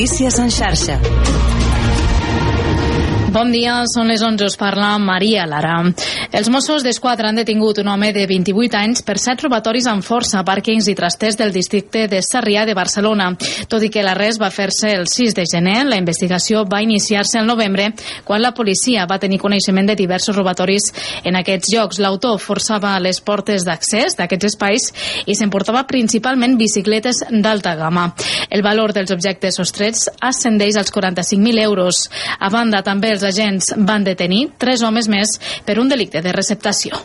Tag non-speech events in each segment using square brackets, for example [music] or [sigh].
Notícies en xarxa. Bon dia, són les 11, us parla Maria Lara. Els Mossos d'Esquadra han detingut un home de 28 anys per set robatoris amb força a pàrquings i trasters del districte de Sarrià de Barcelona. Tot i que l'arrest va fer-se el 6 de gener, la investigació va iniciar-se el novembre, quan la policia va tenir coneixement de diversos robatoris en aquests llocs. L'autor forçava les portes d'accés d'aquests espais i s'emportava principalment bicicletes d'alta gamma. El valor dels objectes sostrets ascendeix als 45.000 euros. A banda, també els agents van detenir tres homes més per un delicte de receptació.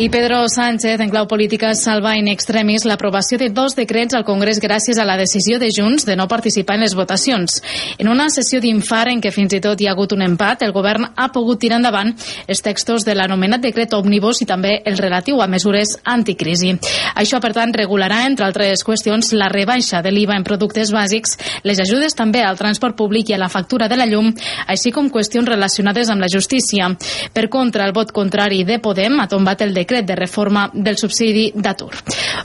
I Pedro Sánchez, en clau política, salva in extremis l'aprovació de dos decrets al Congrés gràcies a la decisió de Junts de no participar en les votacions. En una sessió d'infar en què fins i tot hi ha hagut un empat, el govern ha pogut tirar endavant els textos de l'anomenat decret òmnibus i també el relatiu a mesures anticrisi. Això, per tant, regularà, entre altres qüestions, la rebaixa de l'IVA en productes bàsics, les ajudes també al transport públic i a la factura de la llum, així com qüestions relacionades amb la justícia. Per contra, el vot contrari de Podem ha tombat el decret decret de reforma del subsidi d'atur.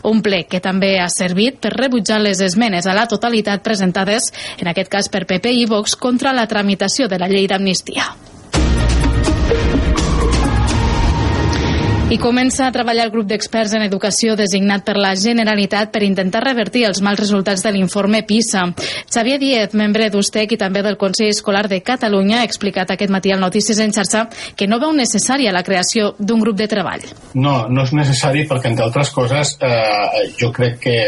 Un ple que també ha servit per rebutjar les esmenes a la totalitat presentades, en aquest cas per PP i Vox, contra la tramitació de la llei d'amnistia. I comença a treballar el grup d'experts en educació designat per la Generalitat per intentar revertir els mals resultats de l'informe PISA. Xavier Díez, membre d'USTEC i també del Consell Escolar de Catalunya, ha explicat aquest matí al Notícies en xarxa que no veu necessària la creació d'un grup de treball. No, no és necessari perquè, entre altres coses, eh, jo crec que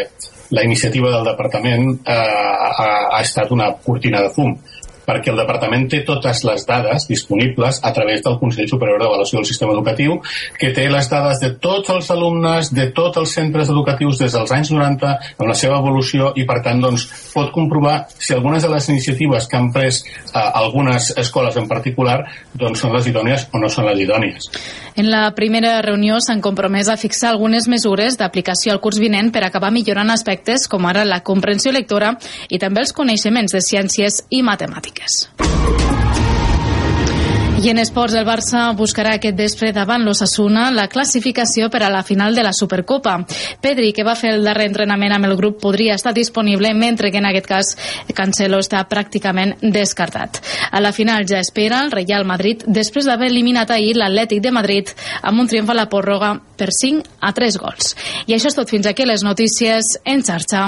la iniciativa del departament eh, ha, ha estat una cortina de fum perquè el departament té totes les dades disponibles a través del Consell Superior d'Avaluació del Sistema Educatiu, que té les dades de tots els alumnes, de tots els centres educatius des dels anys 90, en la seva evolució, i per tant doncs, pot comprovar si algunes de les iniciatives que han pres eh, algunes escoles en particular doncs, són les idònies o no són les idònies. En la primera reunió s'han compromès a fixar algunes mesures d'aplicació al curs vinent per acabar millorant aspectes com ara la comprensió lectora i també els coneixements de ciències i matemàtiques. I en esports, el Barça buscarà aquest vespre davant l'Ossassuna la classificació per a la final de la Supercopa. Pedri, que va fer el darrer entrenament amb el grup, podria estar disponible, mentre que en aquest cas Cancelo està pràcticament descartat. A la final ja espera el Real Madrid després d'haver eliminat ahir l'Atlètic de Madrid amb un triomf a la pròrroga per 5 a 3 gols. I això és tot fins aquí les notícies en xarxa.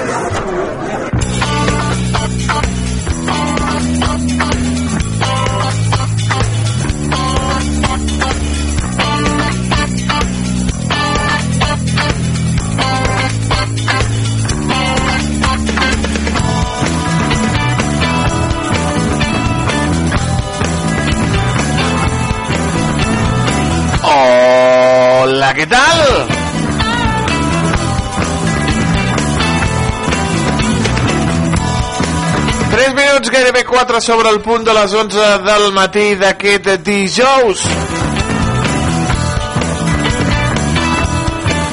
4 sobre el punt de les 11 del matí d'aquest dijous.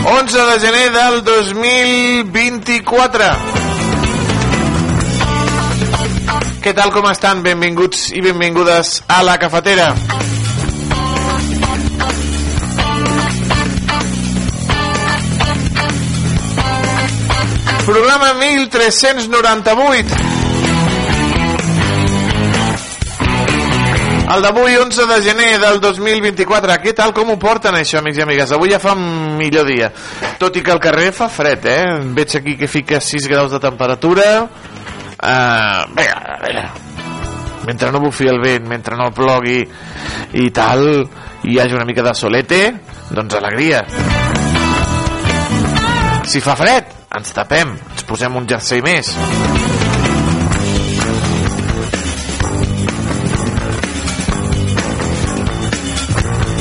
11 de gener del 2024. Què tal, com estan? Benvinguts i benvingudes a la cafetera. Programa 1398. El d'avui, 11 de gener del 2024. Què tal, com ho porten això, amics i amigues? Avui ja fa un millor dia. Tot i que al carrer fa fred, eh? Veig aquí que fica 6 graus de temperatura. Uh, bé, a veure, mentre no bufi el vent, mentre no plogui i tal, i hi hagi una mica de solete, doncs alegria. Si fa fred, ens tapem, ens posem un jersei més.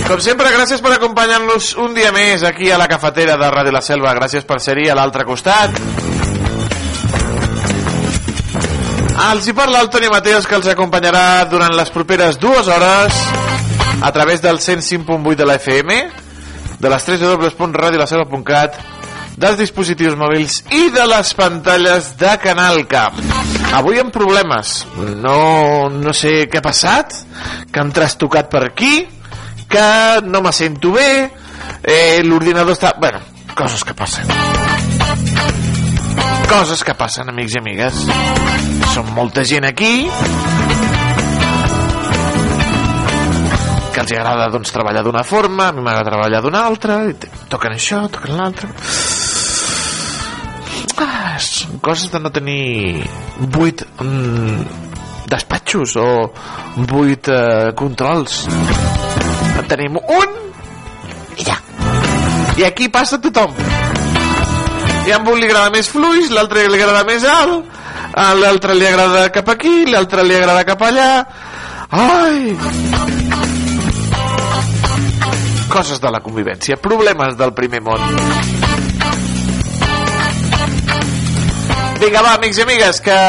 Com sempre, gràcies per acompanyar-nos un dia més aquí a la cafetera de Ràdio La Selva. Gràcies per ser-hi a l'altre costat. Els hi parla el Toni Mateos que els acompanyarà durant les properes dues hores a través del 105.8 de la FM, de les 3 www.radiolaselva.cat, dels dispositius mòbils i de les pantalles de Canal Camp. Avui amb problemes. No, no sé què ha passat, que han trastocat per aquí, que no me sento bé, eh, l'ordinador està... Bueno, coses que passen. Coses que passen, amics i amigues. Som molta gent aquí que els agrada doncs, treballar d'una forma, a mi m'agrada treballar d'una altra, i toquen això, toquen l'altre. Ah, són coses de no tenir vuit mm, despatxos o vuit eh, controls. En tenim un i ja. I aquí passa tothom. I a un li agrada més fluix, l'altre li agrada més alt, a l'altre li agrada cap aquí, l'altre li agrada cap allà. Ai! Coses de la convivència, problemes del primer món. Vinga, va, amics i amigues, que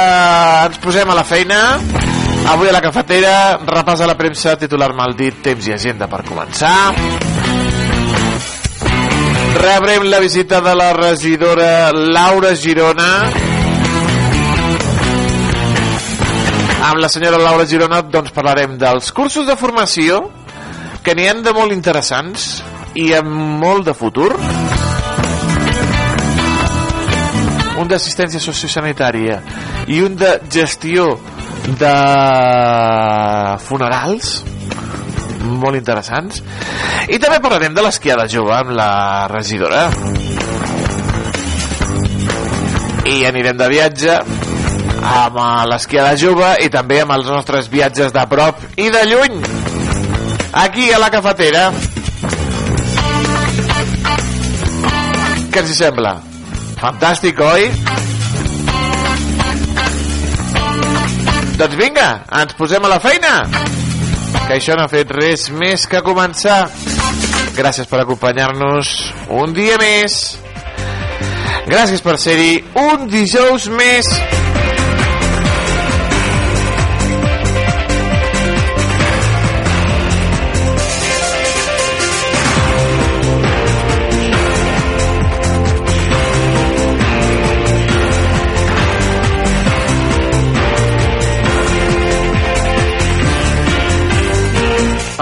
ens posem a la feina. Avui a la cafetera, repàs a la premsa, titular mal dit, temps i agenda per començar. Rebrem la visita de la regidora Laura Girona. Amb la senyora Laura Girona doncs parlarem dels cursos de formació que n'hi han de molt interessants i amb molt de futur. Un d'assistència sociosanitària i un de gestió de funerals molt interessants i també parlarem de l'esquiada jove amb la regidora i anirem de viatge amb l'esquiada jove i també amb els nostres viatges de prop i de lluny aquí a la cafetera què els sembla? fantàstic, oi? Doncs vinga, ens posem a la feina que això no ha fet res més que començar. Gràcies per acompanyar-nos un dia més. Gràcies per ser-hi un dijous més.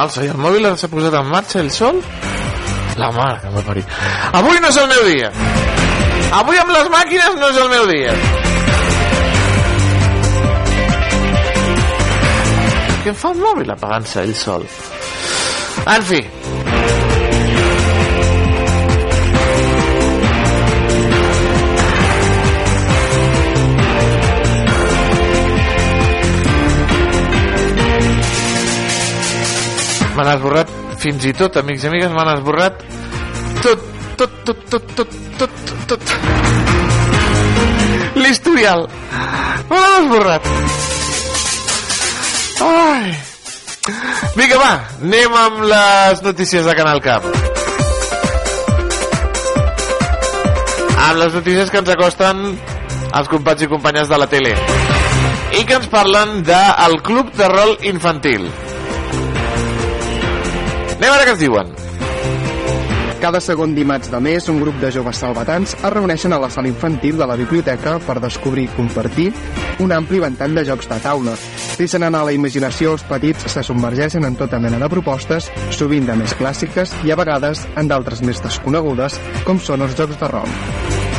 Falsa, i el mòbil s'ha posat en marxa el sol? La mare que m'ha parit. Avui no és el meu dia. Avui amb les màquines no és el meu dia. Què em fa el mòbil apagant-se ell sol? En fi, m'han esborrat fins i tot, amics i amigues, m'han esborrat tot, tot, tot, tot, tot, tot, tot, tot. L'historial. Me l'han esborrat. Ai. Vinga, va, anem amb les notícies de Canal Cap. Amb les notícies que ens acosten els companys i companyes de la tele i que ens parlen del Club de Rol Infantil. Anem a veure què ens diuen. Cada segon dimarts de mes, un grup de joves salvatans es reuneixen a la sala infantil de la biblioteca per descobrir i compartir un ampli ventall de jocs de taula. Deixen anar la imaginació, els petits se submergeixen en tota mena de propostes, sovint de més clàssiques i a vegades en d'altres més desconegudes, com són els jocs de rol.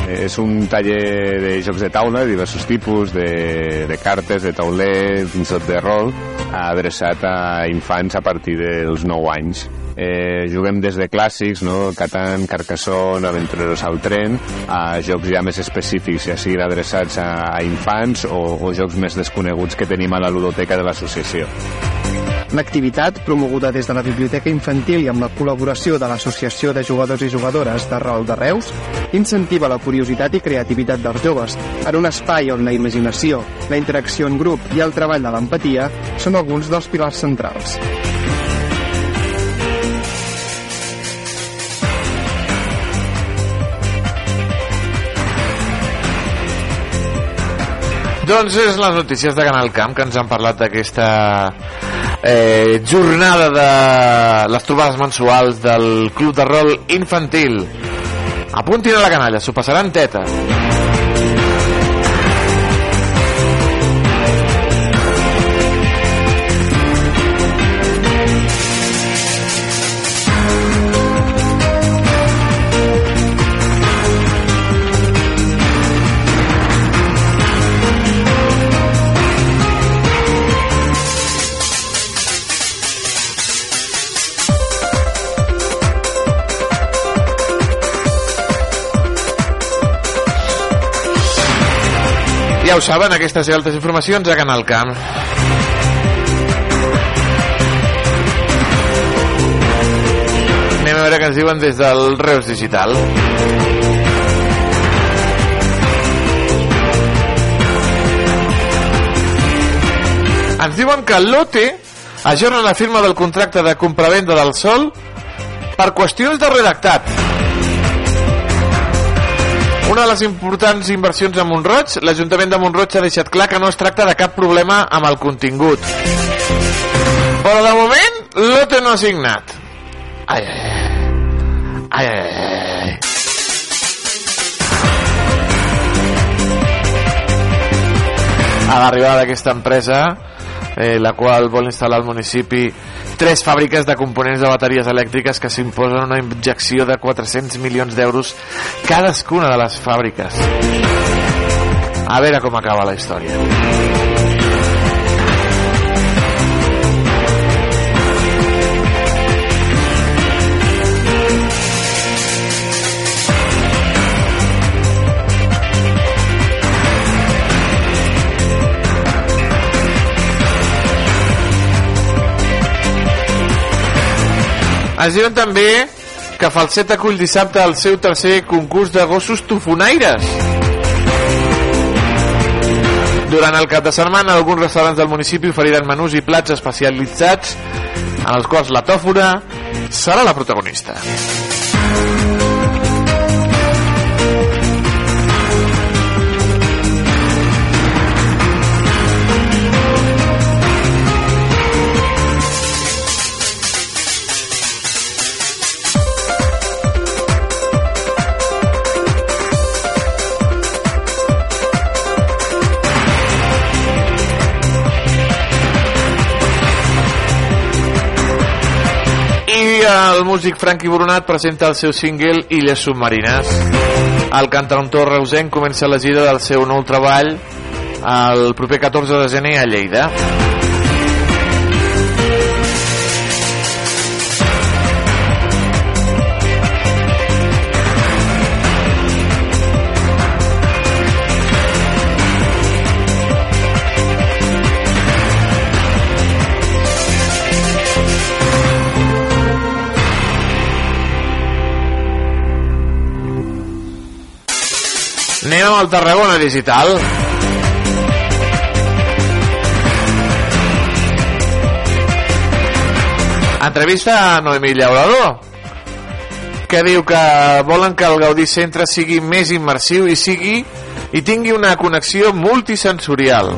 És un taller de jocs de taula, de diversos tipus, de, de cartes, de tauler, fins i tot de rol, adreçat a infants a partir dels 9 anys. Eh, juguem des de clàssics, no? Catan, Carcassonne, Aventureros al tren, a jocs ja més específics, ja siguin adreçats a, a infants o, o jocs més desconeguts que tenim a la ludoteca de l'associació. L'activitat, promoguda des de la Biblioteca Infantil i amb la col·laboració de l'Associació de Jugadors i Jugadores de Rol de Reus, incentiva la curiositat i creativitat dels joves en un espai on la imaginació, la interacció en grup i el treball de l'empatia són alguns dels pilars centrals. Doncs és les notícies de Canal Camp que ens han parlat d'aquesta eh, jornada de les trobades mensuals del Club de Rol Infantil. Apuntin a la canalla, s'ho passaran teta. Ja ho saben, aquestes i altres informacions a Canal Camp. Anem a veure què ens diuen des del Reus Digital. Ens diuen que l'OTE ajorna la firma del contracte de compravenda del sol per qüestions de redactat. Una de les importants inversions a Montroig, l'Ajuntament de Montroig ha deixat clar que no es tracta de cap problema amb el contingut. Però de moment, l'OTE no ha signat. Ai, ai, ai. ai, ai. A l'arribada d'aquesta empresa, eh, la qual vol instal·lar al municipi tres fàbriques de components de bateries elèctriques que s'imposen una injecció de 400 milions d'euros cadascuna de les fàbriques. A veure com acaba la història. Ens diuen també que Falset acull dissabte el seu tercer concurs de gossos tofonaires. Durant el cap de setmana, alguns restaurants del municipi oferiran menús i plats especialitzats en els quals la tòfora serà la protagonista. El músic Franqui Brunat presenta el seu single Illes Submarines. El cantautor reusenc comença la gira del seu nou treball el proper 14 de gener a Lleida. Anem al Tarragona Digital. Entrevista a Noemí Llaurador que diu que volen que el Gaudí Centre sigui més immersiu i sigui i tingui una connexió multisensorial.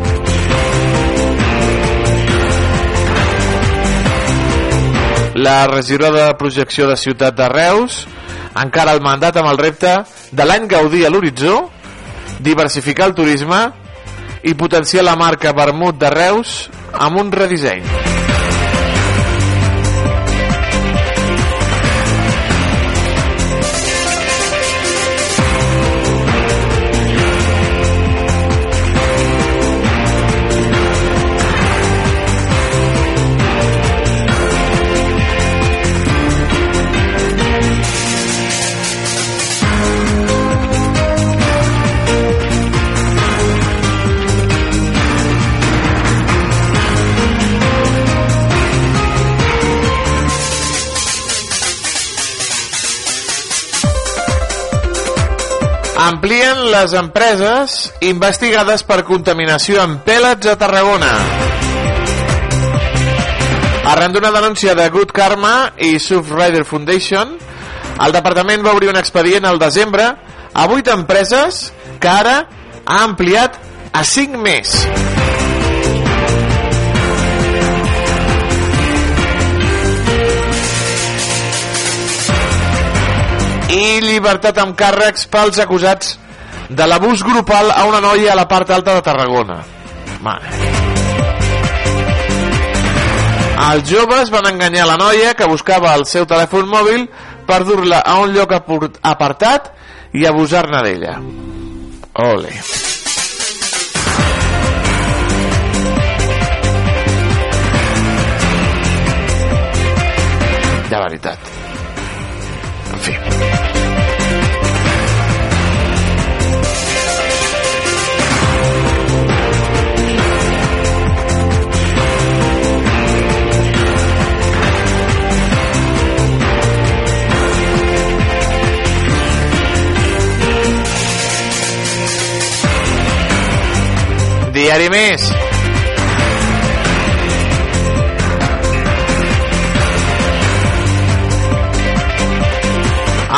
La regidora de projecció de Ciutat de Reus encara el mandat amb el repte de l'any Gaudí a l'horitzó, diversificar el turisme i potenciar la marca Vermut de Reus amb un redisseny. Les empreses investigades per contaminació amb pèl·lets a Tarragona. Arran d'una denúncia de Good Karma i Surf Rider Foundation, el departament va obrir un expedient al desembre a vuit empreses que ara ha ampliat a 5 més. I llibertat amb càrrecs pels acusats de l'abús grupal a una noia a la part alta de Tarragona. Vale. Els joves van enganyar la noia que buscava el seu telèfon mòbil per dur-la a un lloc apartat i abusar-ne d'ella. Ole. De veritat. Diari Més.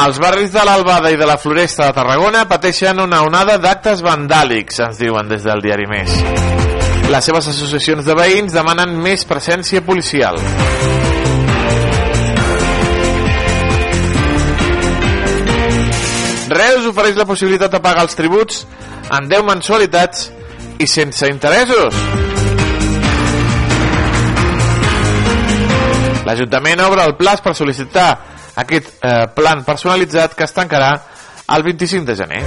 Els barris de l'Albada i de la Floresta de Tarragona pateixen una onada d'actes vandàlics, ens diuen des del diari Més. Les seves associacions de veïns demanen més presència policial. Reus ofereix la possibilitat de pagar els tributs en 10 mensualitats i sense interessos. L'Ajuntament obre el plaç per sol·licitar aquest eh, plan personalitzat que es tancarà el 25 de gener.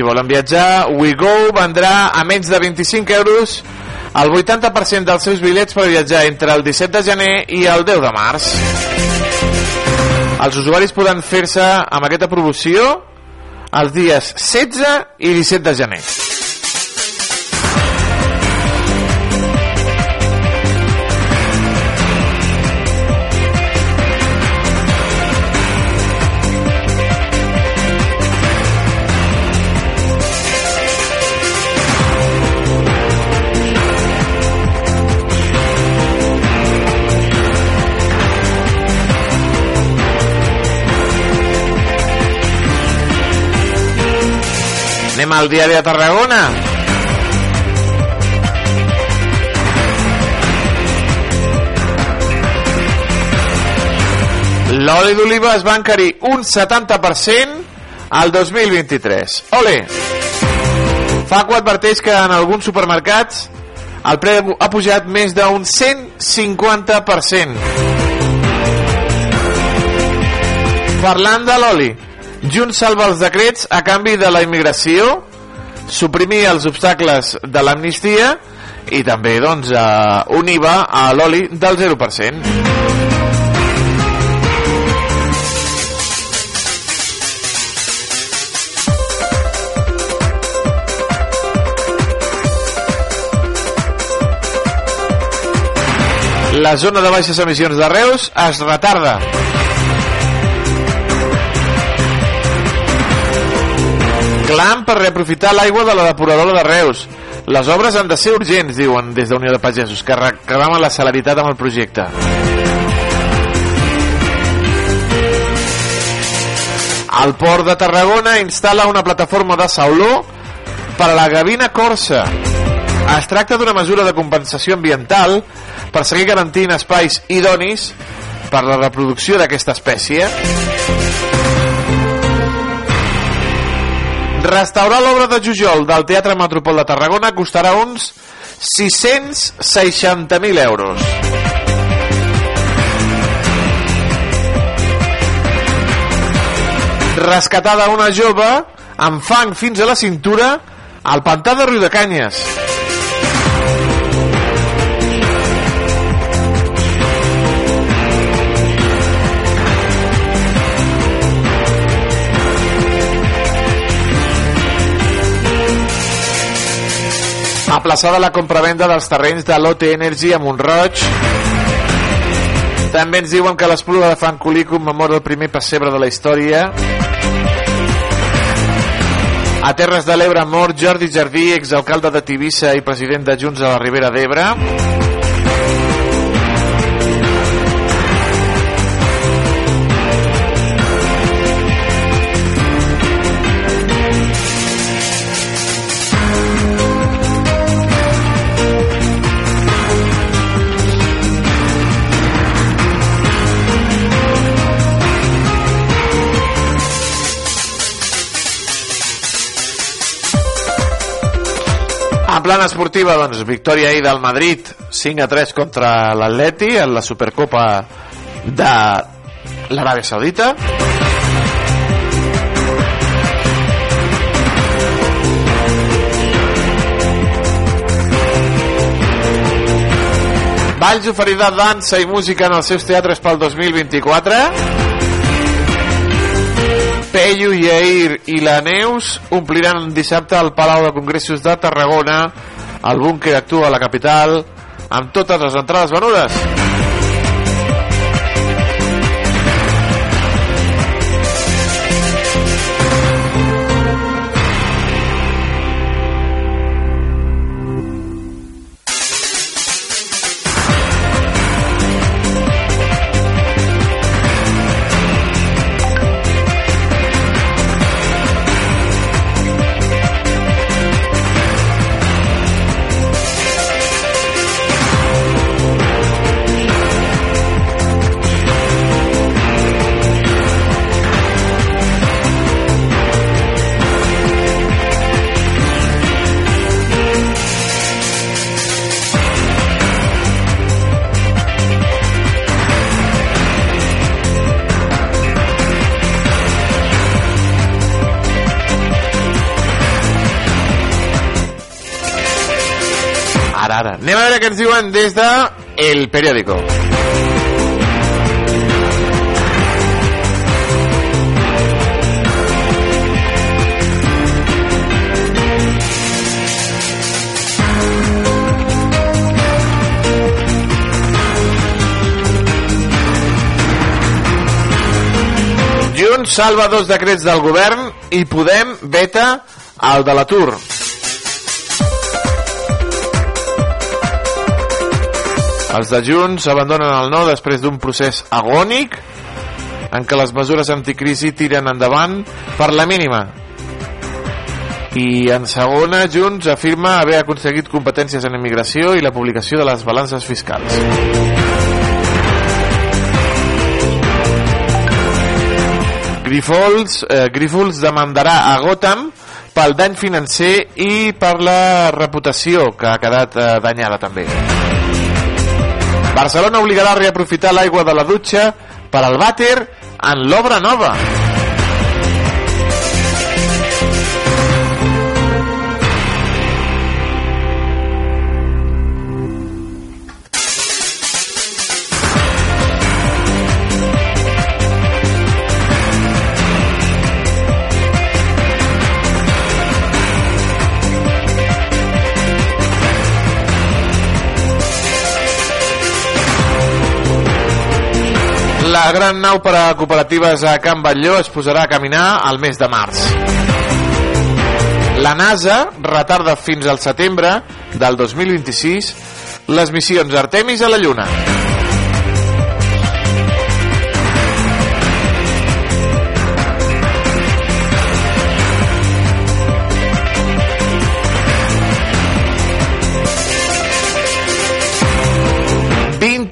Si volen viatjar, WeGo vendrà a menys de 25 euros el 80% dels seus bitllets per viatjar entre el 17 de gener i el 10 de març. Els usuaris poden fer-se amb aquesta promoció els dies 16 i 17 de gener. Anem al diari de Tarragona. L'oli d'oliva es va encarir un 70% al 2023. Ole! Faco adverteix que en alguns supermercats el preu ha pujat més d'un 150%. Parlant de l'oli, Junts salva els decrets a canvi de la immigració, suprimir els obstacles de l'amnistia i també doncs, eh, un IVA a l'oli del 0%. La zona de baixes emissions de Reus es retarda. Clam per reaprofitar l'aigua de la depuradora de Reus. Les obres han de ser urgents, diuen des de Unió de Pagesos, que reclamen la celeritat amb el projecte. El Port de Tarragona instal·la una plataforma de sauló per a la gavina corsa. Es tracta d'una mesura de compensació ambiental per seguir garantint espais idonis per la reproducció d'aquesta espècie. Restaurar l'obra de Jujol del Teatre Metropol de Tarragona costarà uns 660.000 euros. Rescatada una jove amb fang fins a la cintura al pantà de Riu de Canyes. Aplaçada la compravenda dels terrenys de l'OT Energy a Montroig. També ens diuen que l'Espluga de Francolí commemora el primer pessebre de la història. A Terres de l'Ebre mort Jordi Jardí, exalcalde de Tivissa i president de Junts a la Ribera d'Ebre. En plana esportiva, doncs, victòria ahir del Madrid, 5 a 3 contra l'Atleti en la Supercopa de l'Aràbia Saudita. Valls oferirà dansa i música en els seus teatres pel 2024. Peyu i Air i la Neus ompliran dissabte al Palau de Congressos de Tarragona. El búnquer actua a la capital amb totes les entrades venudes. Què ens diuen des de El Periódico. Junts salva dos decrets del govern i Podem veta el de l'atur. Els de Junts abandonen el no després d'un procés agònic en què les mesures anticrisi tiren endavant per la mínima. I en segona, Junts afirma haver aconseguit competències en immigració i la publicació de les balances fiscals. Grifols, eh, Grifols demandarà a Gotham pel dany financer i per la reputació que ha quedat eh, danyada també. Barcelona obligarà a reaprofitar l'aigua de la dutxa per al vàter en l'obra nova. La gran nau per a cooperatives a Can Batlló es posarà a caminar al mes de març. La NASA retarda fins al setembre del 2026 les missions Artemis a la Lluna.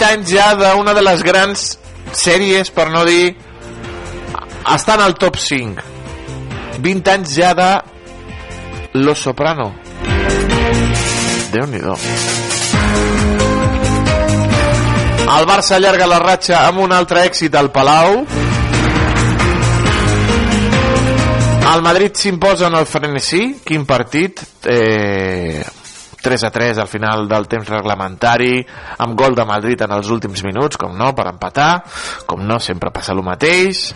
Anys ja d'una de les grans sèries, per no dir està en el top 5 20 anys ja de Los Soprano. Déu nhi el Barça allarga la ratxa amb un altre èxit al Palau. El Madrid s'imposa en el frenesí. Quin partit? Eh, 3 a 3 al final del temps reglamentari amb gol de Madrid en els últims minuts com no, per empatar com no, sempre passa el mateix.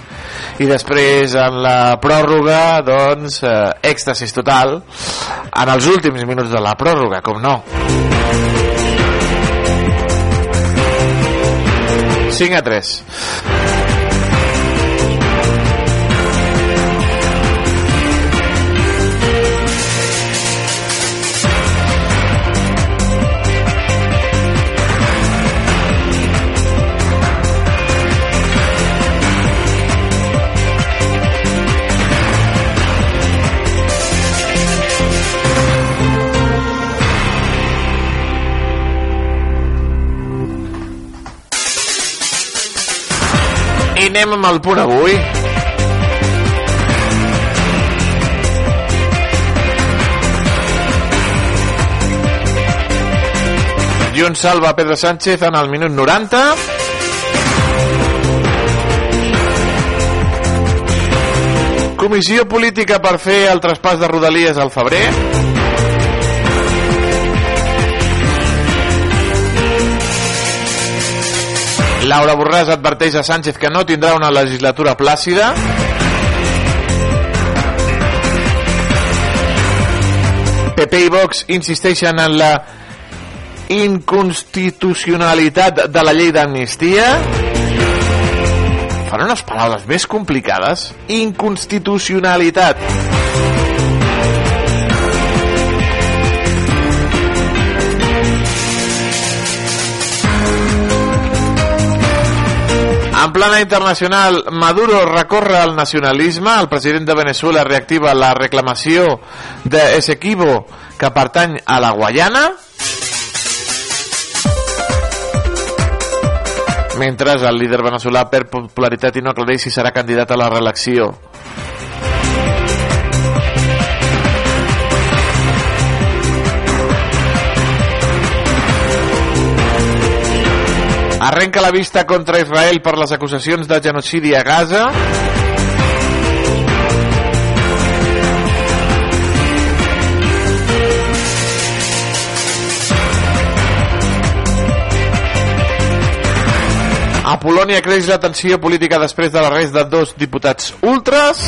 I després en la pròrroga doncs, eh, èxtasis total en els últims minuts de la pròrroga com no. 5 a 3 anem amb el punt avui. Junts salva Pedro Sánchez en el minut 90. Comissió política per fer el traspàs de Rodalies al febrer. Laura Borràs adverteix a Sánchez que no tindrà una legislatura plàcida. PP i Vox insisteixen en la inconstitucionalitat de la llei d'amnistia. Fan unes paraules més complicades. Inconstitucionalitat. En plana internacional, Maduro recorre al nacionalisme. El president de Venezuela reactiva la reclamació de Esequibo que pertany a la Guayana. Mentre el líder veneçolà perd popularitat i no aclareix si serà candidat a la reelecció. Arrenca la vista contra Israel per les acusacions de genocidi a Gaza. A Polònia creix la tensió política després de l'arrest de dos diputats ultras.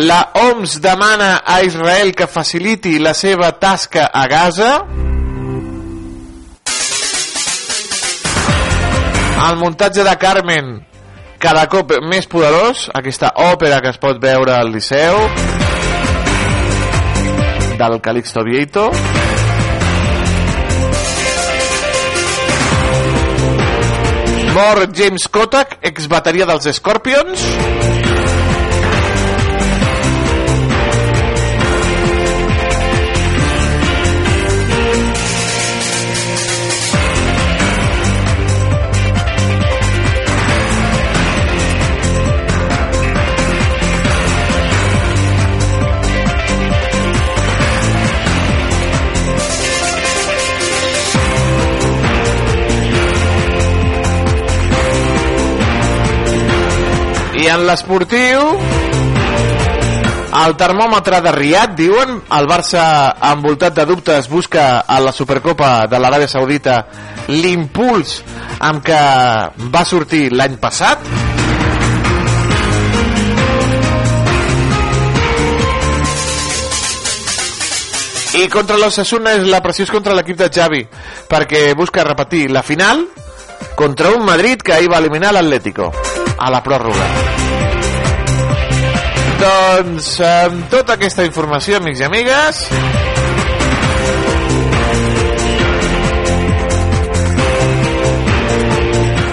La OMS demana a Israel que faciliti la seva tasca a Gaza. El muntatge de Carmen cada cop més poderós. Aquesta òpera que es pot veure al Liceu del Calixto Vieito. Mor James Kotak, exbateria dels Scorpions. En l'esportiu el termòmetre de Riad, diuen, el Barça envoltat de dubtes busca a la Supercopa de l'Aràbia Saudita l'impuls amb què va sortir l'any passat. I contra l'Ossassuna és la pressió contra l'equip de Xavi, perquè busca repetir la final contra un Madrid que ahir va eliminar l'Atlético a la pròrroga. Doncs amb tota aquesta informació, amics i amigues,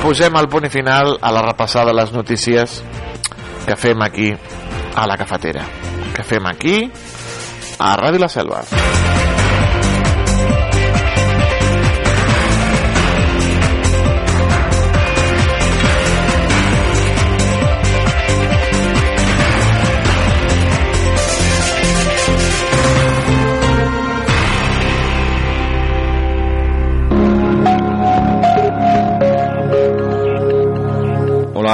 posem el punt final a la repassada de les notícies que fem aquí a la cafetera. Que fem aquí a Ràdio La Selva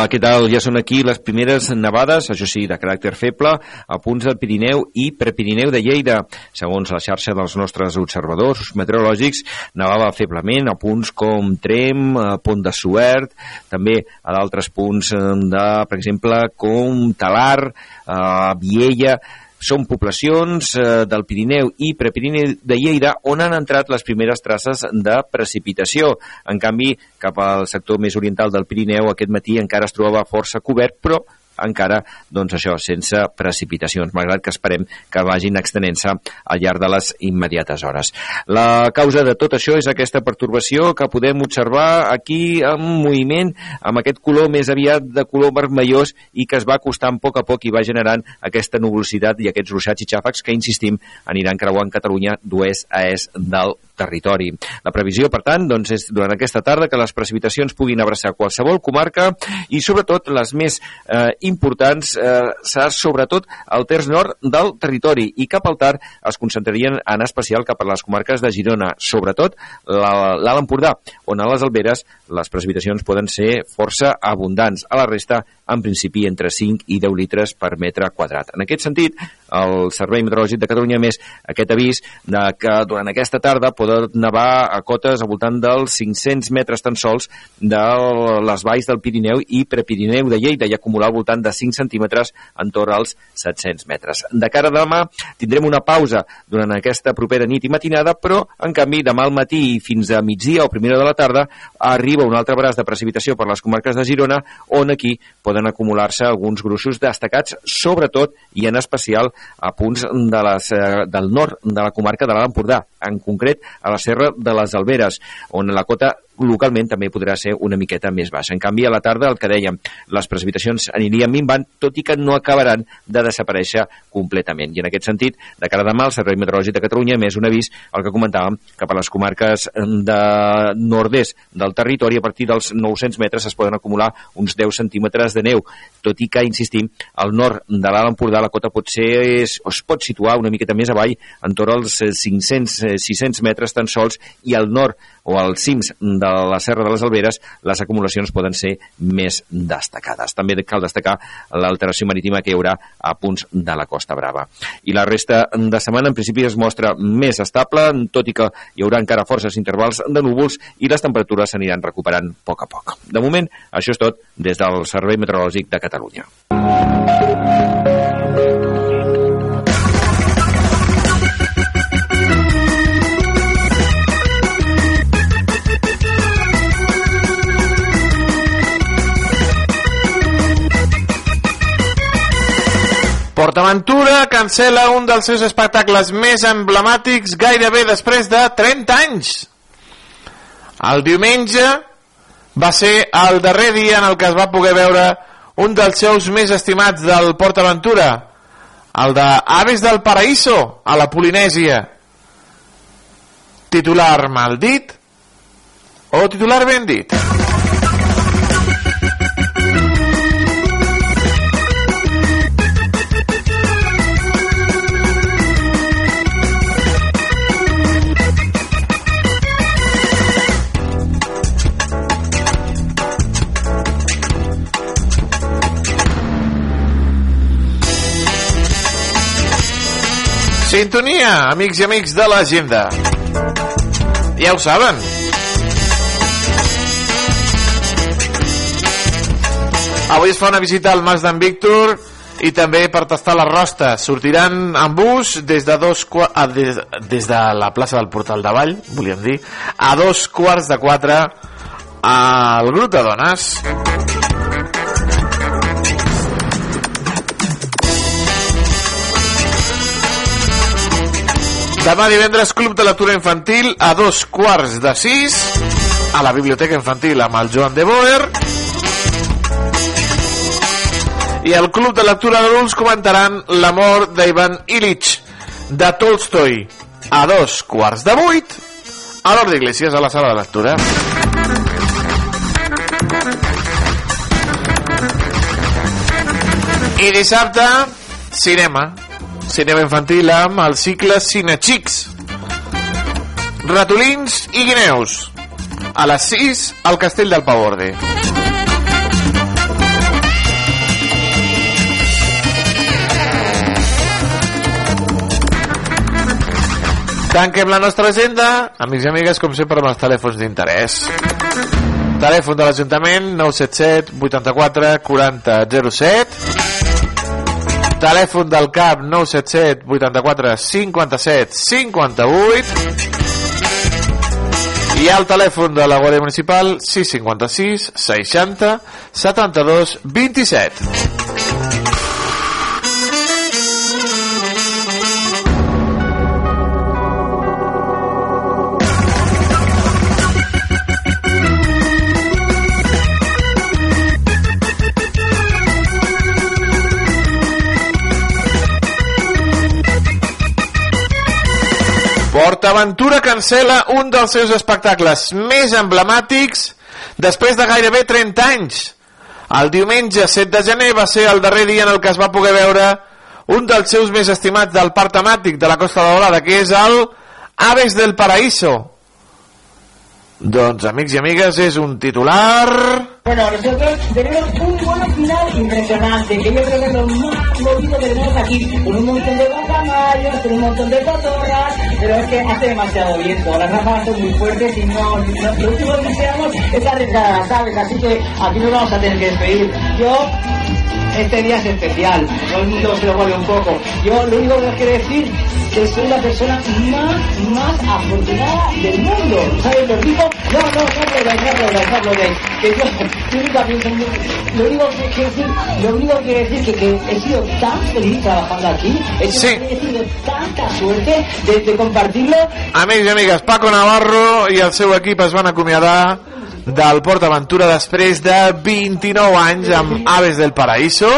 Uh, què tal? Ja són aquí les primeres nevades, això sí, de caràcter feble, a punts del Pirineu i Prepirineu de Lleida. Segons la xarxa dels nostres observadors meteorològics, nevava feblement a punts com Trem, a Pont de Suert, també a d'altres punts de, per exemple, com Talar, uh, Viella, són poblacions eh, del Pirineu i Prepirineu de Lleida on han entrat les primeres traces de precipitació. En canvi, cap al sector més oriental del Pirineu aquest matí encara es trobava força cobert, però encara, doncs això, sense precipitacions, malgrat que esperem que vagin extenent-se al llarg de les immediates hores. La causa de tot això és aquesta pertorbació que podem observar aquí en moviment, amb aquest color més aviat de color vermellós i que es va acostant a poc a poc i va generant aquesta nuvolositat i aquests ruixats i xàfecs que, insistim, aniran creuant Catalunya d'oest a est del territori. La previsió, per tant, doncs, és durant aquesta tarda que les precipitacions puguin abraçar qualsevol comarca i, sobretot, les més eh, importants eh, serà sobretot al terç nord del territori i cap al tard es concentrarien en especial cap a les comarques de Girona, sobretot l'Alt Empordà, on a les Alberes les precipitacions poden ser força abundants. A la resta, en principi, entre 5 i 10 litres per metre quadrat. En aquest sentit, el Servei Meteorològic de Catalunya més aquest avís de que durant aquesta tarda poden nevar a cotes al voltant dels 500 metres tan sols de les valls del Pirineu i Prepirineu de Lleida i acumular al voltant de 5 centímetres entorn als 700 metres. De cara a demà tindrem una pausa durant aquesta propera nit i matinada, però en canvi demà al matí i fins a migdia o primera de la tarda arriba un altre braç de precipitació per les comarques de Girona on aquí poden acumular-se alguns gruixos destacats, sobretot i en especial a punts de les, eh, del nord de la comarca de l'Alt Empordà, en concret a la Serra de les Alberes, on la cota localment també podrà ser una miqueta més baixa. En canvi, a la tarda, el que dèiem, les precipitacions anirien minvant, tot i que no acabaran de desaparèixer completament. I en aquest sentit, de cara a demà, el Servei Meteorològic de Catalunya més un avís, el que comentàvem, cap a les comarques de nord-est del territori, a partir dels 900 metres es poden acumular uns 10 centímetres de neu, tot i que, insistim, al nord de l'Alt Empordà la cota pot ser, es, es pot situar una miqueta més avall, entorn als 500-600 metres tan sols, i al nord o als cims de la Serra de les Alberes, les acumulacions poden ser més destacades. També cal destacar l'alteració marítima que hi haurà a punts de la Costa Brava. I la resta de setmana, en principi, es mostra més estable, tot i que hi haurà encara forces intervals de núvols i les temperatures s'aniran recuperant a poc a poc. De moment, això és tot des del Servei Meteorològic de Catalunya. PortAventura cancela un dels seus espectacles més emblemàtics gairebé després de 30 anys. El diumenge va ser el darrer dia en el que es va poder veure un dels shows més estimats del PortAventura, el de Aves del Paraíso, a la Polinèsia. Titular mal dit o titular ben dit? Sintonia, amics i amics de l'agenda. Ja ho saben. Avui es fa una visita al Mas d'en Víctor i també per tastar la rosta. Sortiran en bus des de dos a, des, des de la plaça del Portal de Vall, volíem dir, a dos quarts de quatre al grup de dones. Demà divendres Club de Lectura Infantil a dos quarts de sis a la Biblioteca Infantil amb el Joan de Boer i el Club de Lectura d'Adults comentaran l'amor d'Ivan Illich de Tolstoi a dos quarts de vuit a l'Hort d'Iglesias a la sala de lectura. I dissabte, cinema cinema infantil amb el cicle Cinexics Ratolins i guineus a les 6 al Castell del Pavorde. Tanquem la nostra agenda, amics i amigues, com sempre, amb els telèfons d'interès. Telèfon de l'Ajuntament 977 84 40 07 Telèfon del CAP 977 84 57 58 i el telèfon de la Guàrdia Municipal 656 60 72 27 PortAventura cancela un dels seus espectacles més emblemàtics després de gairebé 30 anys. El diumenge 7 de gener va ser el darrer dia en el que es va poder veure un dels seus més estimats del parc temàtic de la Costa de Volada, que és el Aves del Paraíso. Doncs, amics i amigues, és un titular... Bueno, nosotros tenemos un buen final impresionante, que yo creo que es lo más bonito que tenemos aquí, con un montón de guacamayos, con un montón de cotorras, pero es que hace demasiado viento, las ráfagas son muy fuertes y no, no- lo último que deseamos es arriesgar, ¿sabes? Así que aquí nos vamos a tener que despedir. Yo este día es especial, todo el mundo se lo vuelve un poco. Yo lo único que os quiero decir que soy la persona más, más afortunada del mundo. ¿Sabes? Lo digo, no, no, no aplaudáis, no aplaudáis, no aplaudáis. Que yo, yo nunca pienso en. Lo único que quiero decir, lo único que quiero decir que, que he sido tan feliz trabajando aquí, he Sí. he tenido tanta suerte de, de compartirlo Amics i amigues, Paco Navarro i el seu equip es van acomiadar del Port Aventura després de 29 anys amb Aves del Paraíso.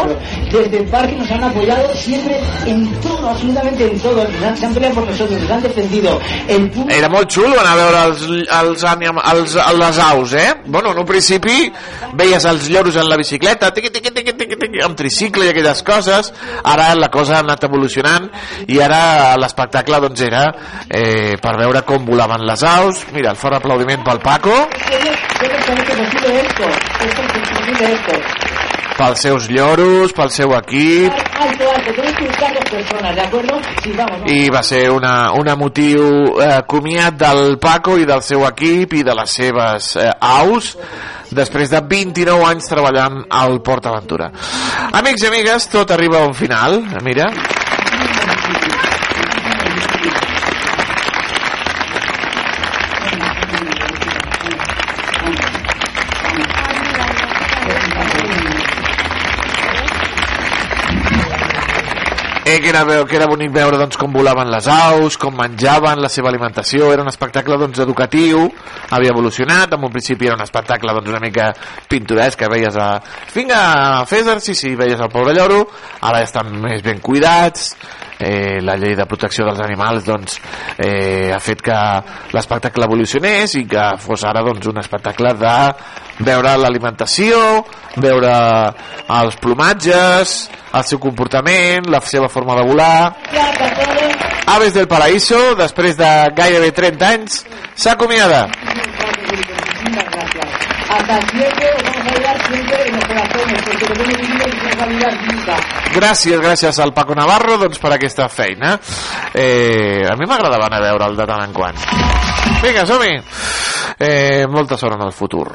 desde el parque nos han apoyado siempre en todo, absolutamente en todo. Nos han, peleado por nosotros, nos han defendido. El público Era molt xulo anar a veure els, els, anim, els, les aus, eh? Bueno, en un principi veies els lloros en la bicicleta, tiqui, tiqui, tiqui, tiqui, tiqui, amb tricicle i aquelles coses. Ara la cosa ha anat evolucionant i ara l'espectacle doncs era eh, per veure com volaven les aus. Mira, el fort aplaudiment pel Paco, ¿Qué personaje posible esto? Esto es posible esto. pels seus lloros, pel seu equip, Alto, alto, tienes que buscar dos personas, ¿de acuerdo? Sí, vamos, vamos. i va ser una, un emotiu eh, comiat del Paco i del seu equip i de les seves eh, aus després de 29 anys treballant al Port Aventura. Amics i amigues, tot arriba a un final, mira. Eh, que, era, que era bonic veure doncs, com volaven les aus, com menjaven, la seva alimentació, era un espectacle doncs, educatiu, havia evolucionat, en un principi era un espectacle doncs, una mica pintoresc, que veies a... Vinga, fes exercici, veies el pobre lloro, ara ja estan més ben cuidats, eh, la llei de protecció dels animals doncs, eh, ha fet que l'espectacle evolucionés i que fos ara doncs, un espectacle de veure l'alimentació, veure els plomatges, el seu comportament, la seva forma de volar. Aves del Paraíso, després de gairebé 30 anys, s'acomiada. Hasta siempre os vamos a ayudar siempre en los corazones, porque lo que hemos vivido Gràcies, gràcies al Paco Navarro doncs, per aquesta feina. Eh, a mi m'agradava anar a veure'l de tant en quant. Vinga, som-hi! Eh, molta sort en el futur.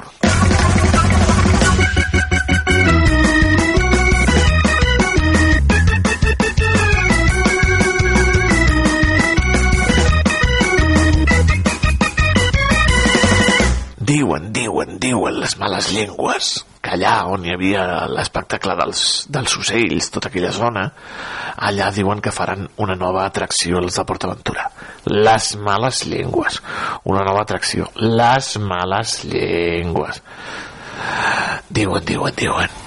Diuen, diuen, diuen les males llengües que allà on hi havia l'espectacle dels, dels ocells, tota aquella zona, allà diuen que faran una nova atracció els de PortAventura. Les males llengües. Una nova atracció. Les males llengües. Diuen, diuen, diuen.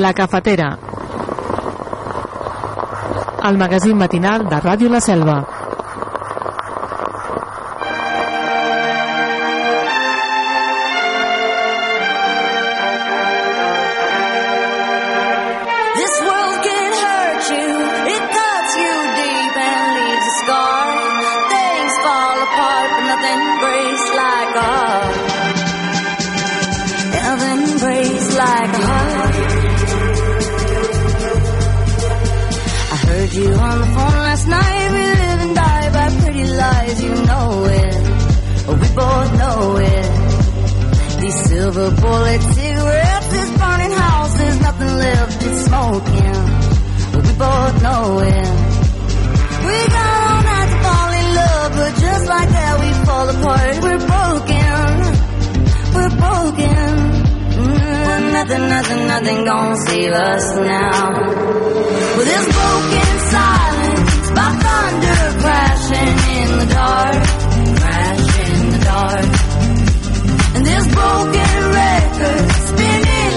La cafetera. El magazín matinal de Ràdio La Selva. Silver bullet cigarettes, this burning house, there's nothing left to smoke in. But we both know it. We got all night to fall in love, but just like that we fall apart. We're broken. We're broken. Mm, nothing, nothing, nothing gonna save us now. With this broken silence, by thunder crashing in the dark, crash in the dark. And this broken spinning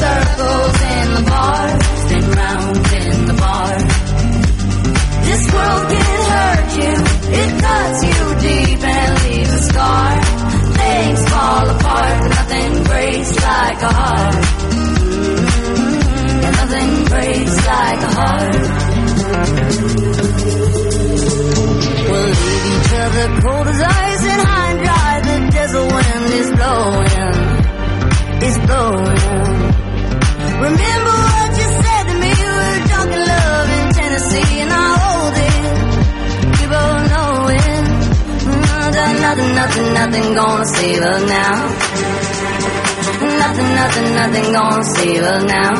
circles in the bar, round in the bar. This world can hurt you, it cuts you deep and leaves a scar. Things fall apart, nothing breaks like a heart. And nothing breaks like a heart. We'll leave each other cold as ice and high and dry. The desert wind is blowing, blowing. Remember what you said to me? We were drunk in love in Tennessee, and I hold it. We both know it. Mm, nothing, nothing, nothing gonna save us now. Nothing, nothing, nothing gonna save us now.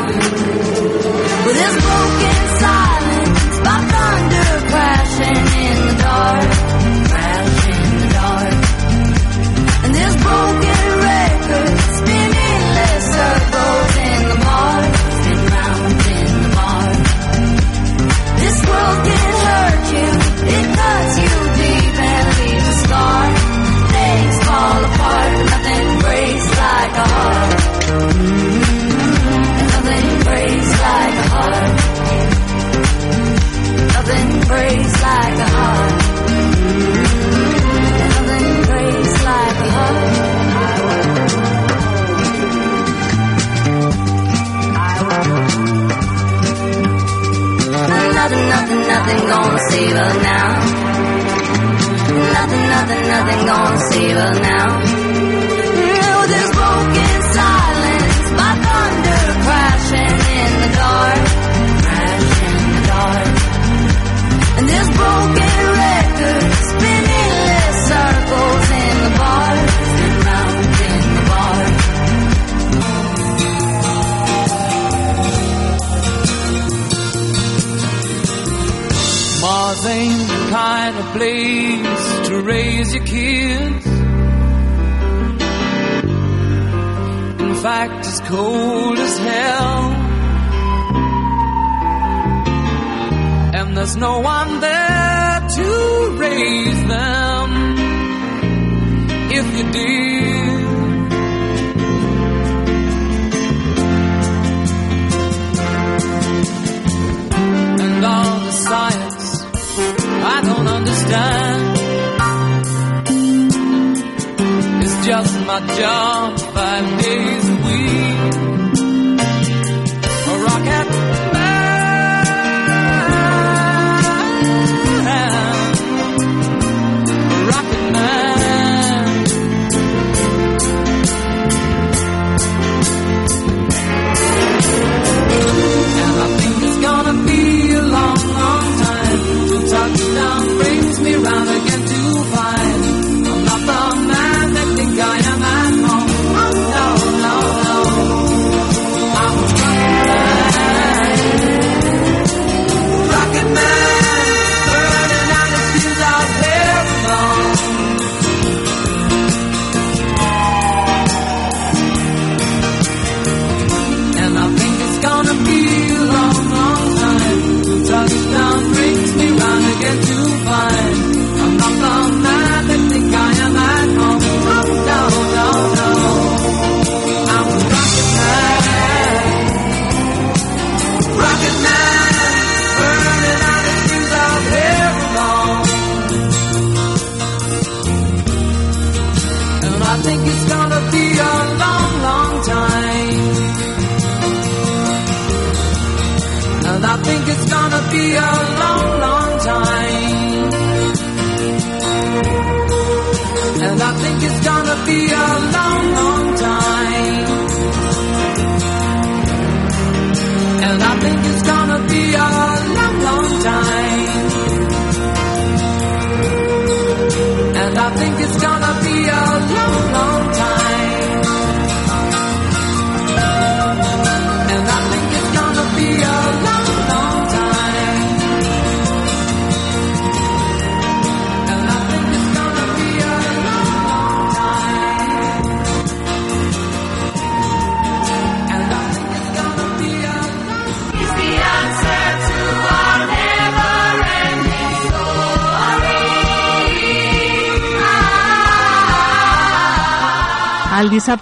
With this broken silence, by thunder crashing in the dark, save us now. Nothing, nothing, nothing gonna save us now. There's no one there to raise them. If you did. and all the science I don't understand. It's just my job five days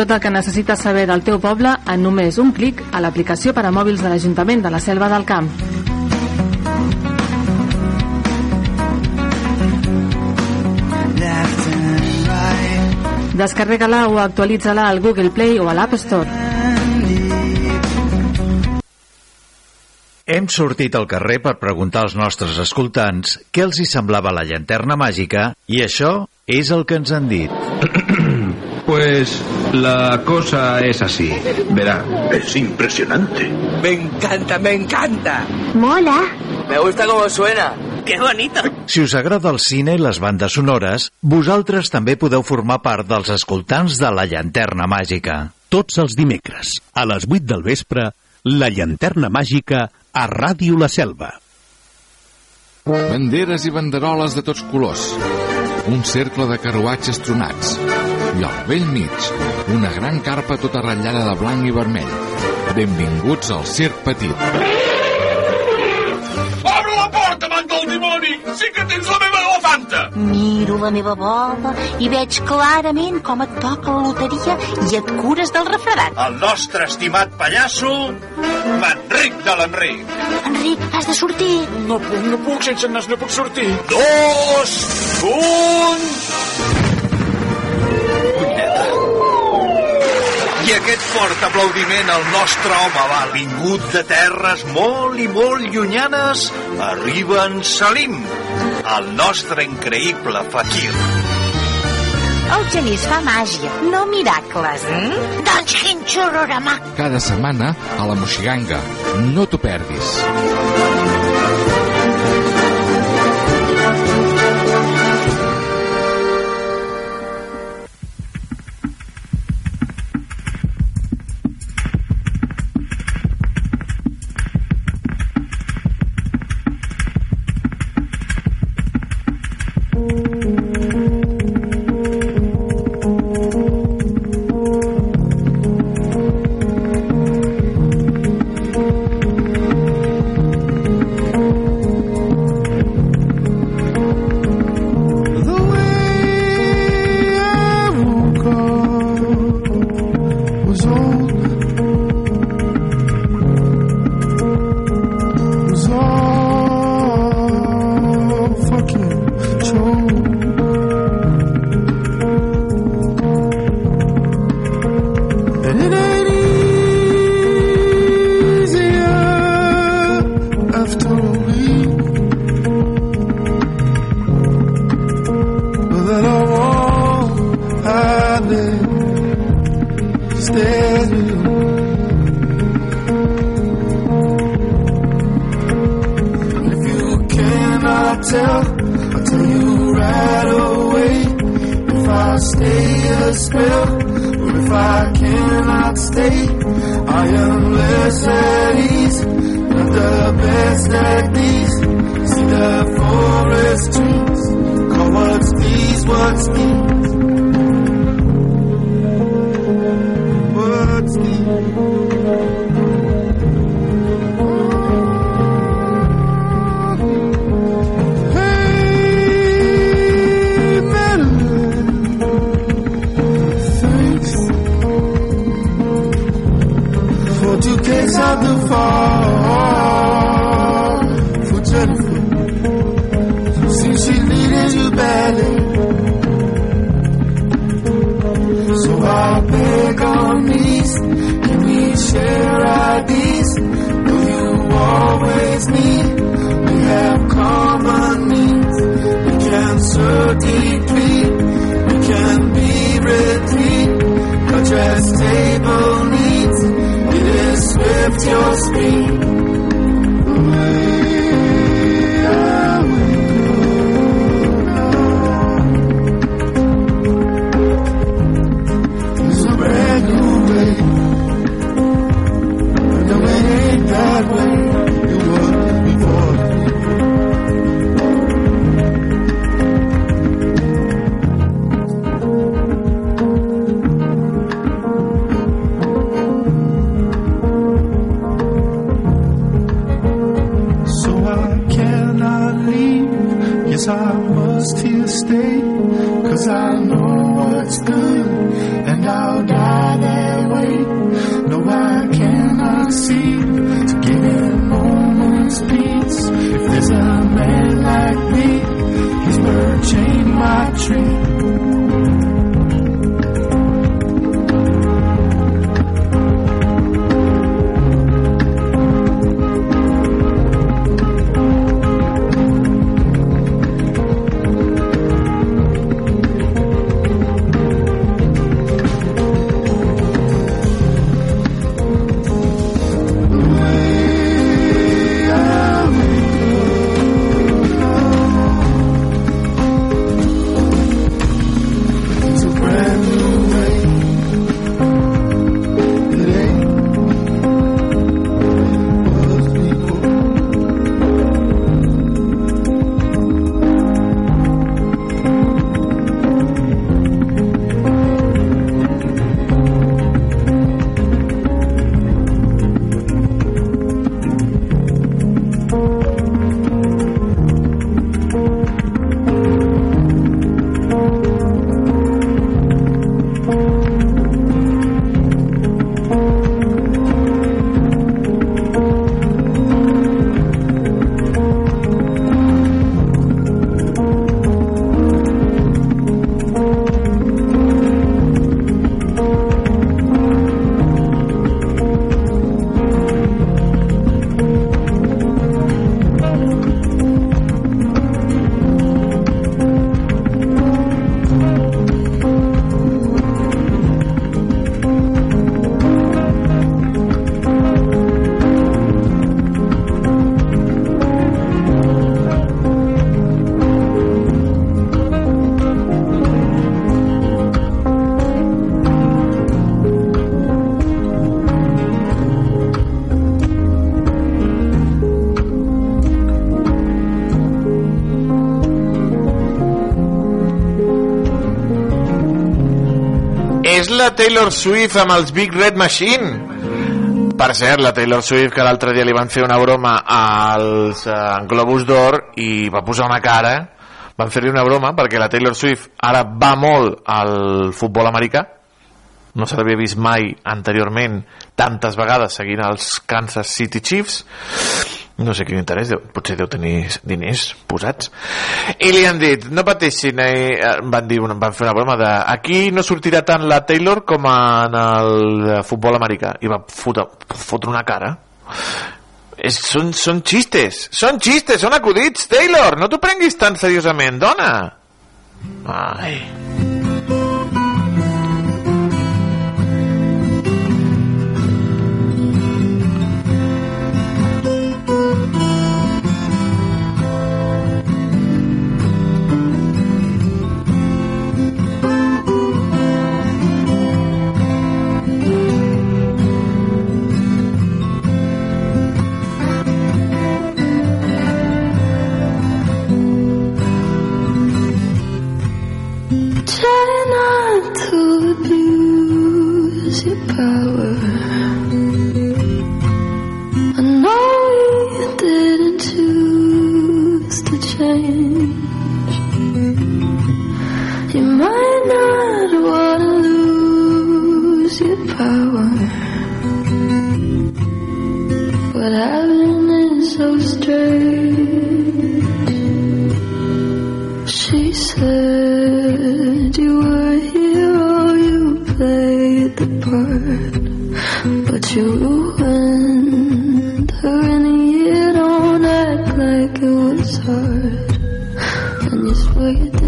Tot el que necessites saber del teu poble en només un clic a l'aplicació per a mòbils de l'Ajuntament de la Selva del Camp. Descarrega-la o actualitza-la al Google Play o a l'App Store. Hem sortit al carrer per preguntar als nostres escoltants què els hi semblava la llanterna màgica i això és el que ens han dit. Pues la cosa es así. Verá. Es impresionante. Me encanta, me encanta. Mola. Me gusta cómo suena. ¡Qué bonito! Si us agrada el cine i les bandes sonores, vosaltres també podeu formar part dels escoltants de la llanterna màgica. Tots els dimecres, a les 8 del vespre, la llanterna màgica a Ràdio La Selva. Banderes i banderoles de tots colors. Un cercle de carruatges tronats. I al vell mig, una gran carpa tota ratllada de blanc i vermell. Benvinguts al Circ Petit. Obre la porta, man del dimoni! Sí que tens la meva elefanta! Miro la meva bola i veig clarament com et toca la loteria i et cures del refredat. El nostre estimat pallasso, Manric de l'Enric. Enric, has de sortir. No puc, no puc, sense nas no puc sortir. Dos, un... aquest fort aplaudiment al nostre home va vingut de terres molt i molt llunyanes, arriba en Salim, el nostre increïble fakir. El genís fa màgia, no miracles. Mm? Doncs quin xororama. Cada setmana a la Moxiganga. No t'ho perdis. Taylor Swift amb els Big Red Machine. Per cert, la Taylor Swift, que l'altre dia li van fer una broma als eh, Globus d'Or i va posar una cara, van fer-li una broma perquè la Taylor Swift ara va molt al futbol americà, no se l'havia vist mai anteriorment tantes vegades seguint els Kansas City Chiefs no sé quin interès, potser deu tenir diners posats. I li han dit, no pateixin eh, van, dir, van fer una broma de aquí no sortirà tant la Taylor com en el futbol americà. I va fotre, fotre una cara. És, són, són xistes són xistes, són acudits Taylor, no t'ho prenguis tan seriosament, dona. Ai your power. I know you didn't choose to change. You might not want to lose your power, but it so strange. But you ruined her in a year. Don't act like it was hard, and you swear you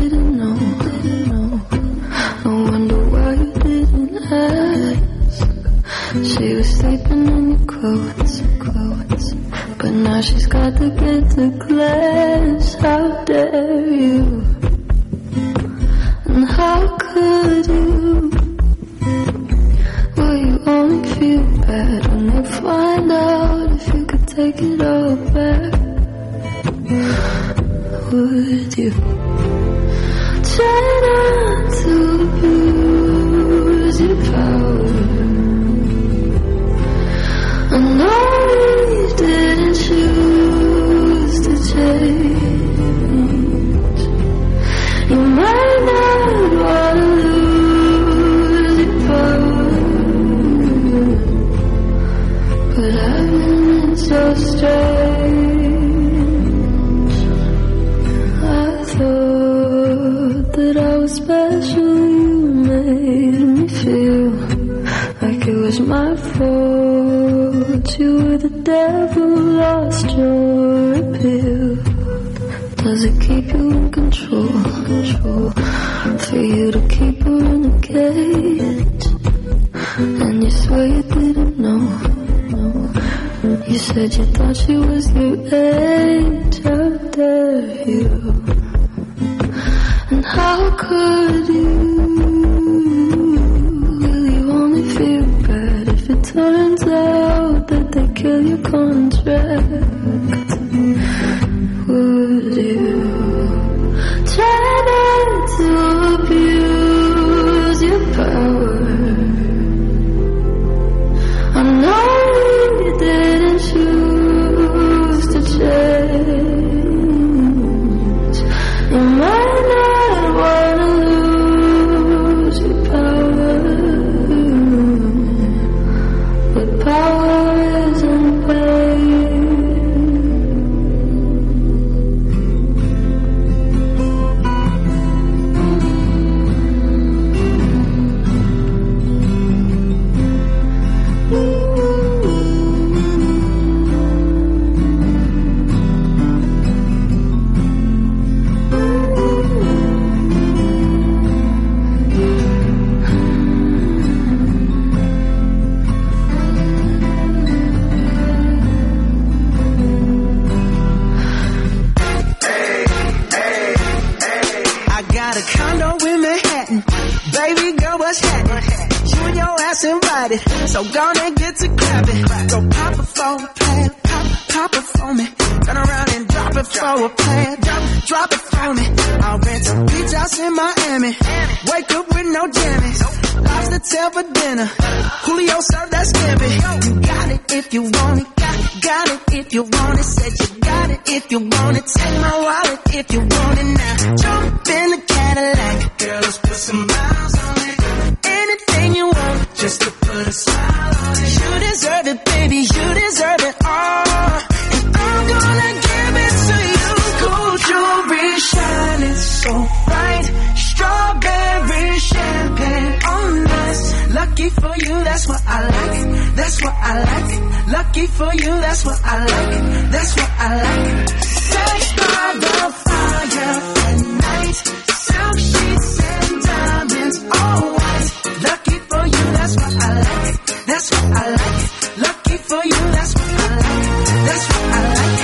Lucky for you, that's what I like. That's what I like. Sex by the fire at night. Silk sheets and diamonds, all white. Lucky for you, that's what I like. That's what I like. Lucky for you, that's what I like. That's what I like.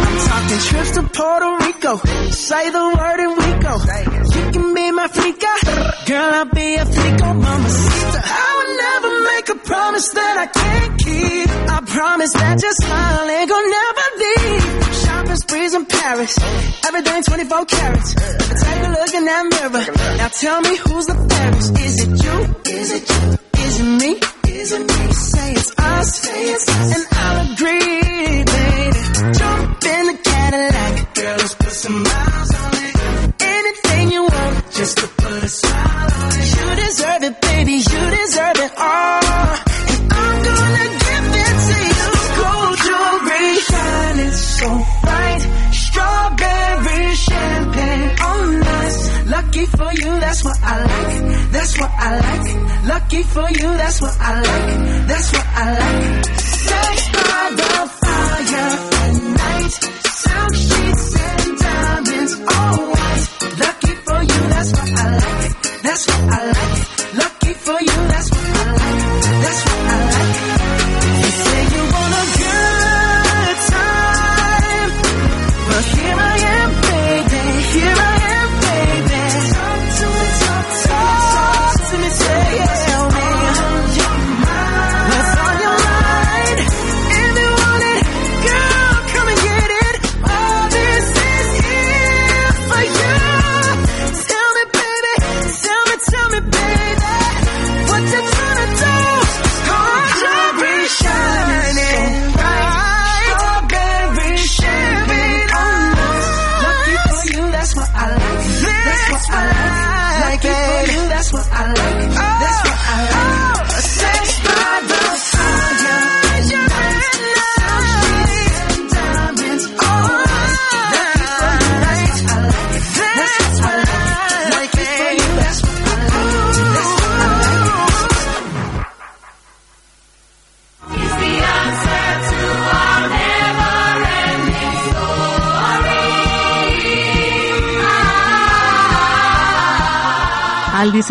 I'm talking trips to Puerto Rico. Say the word and we go. You can be my flica. Girl, I'll be a flico, mamacita. I would never make a promise that I can't promise that your smile ain't gonna never leave. Shopping sprees in Paris. Everything 24 carats. Take a look in that mirror. Now tell me who's the fairest. Is it you? Is it you? Is it me? Is it me? Lucky for you, that's what I like. That's what I like.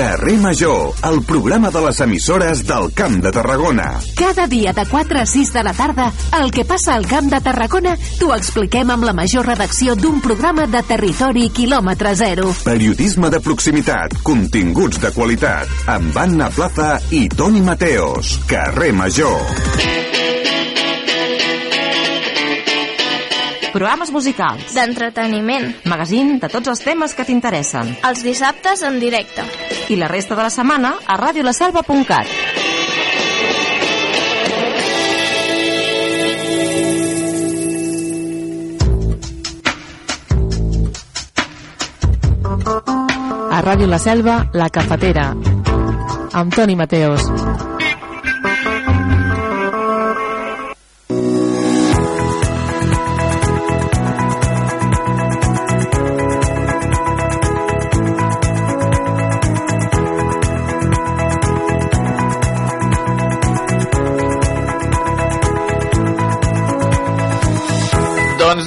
Carrer Major, el programa de les emissores del Camp de Tarragona. Cada dia de 4 a 6 de la tarda, el que passa al Camp de Tarragona t'ho expliquem amb la major redacció d'un programa de territori quilòmetre zero. Periodisme de proximitat, continguts de qualitat, amb Anna Plaza i Toni Mateos. Carrer Major. Programes musicals. D'entreteniment. Magazín de tots els temes que t'interessen. Els dissabtes en directe. I la resta de la setmana a radiolaselva.cat. A Ràdio La Selva, La Cafetera, amb Toni Mateos.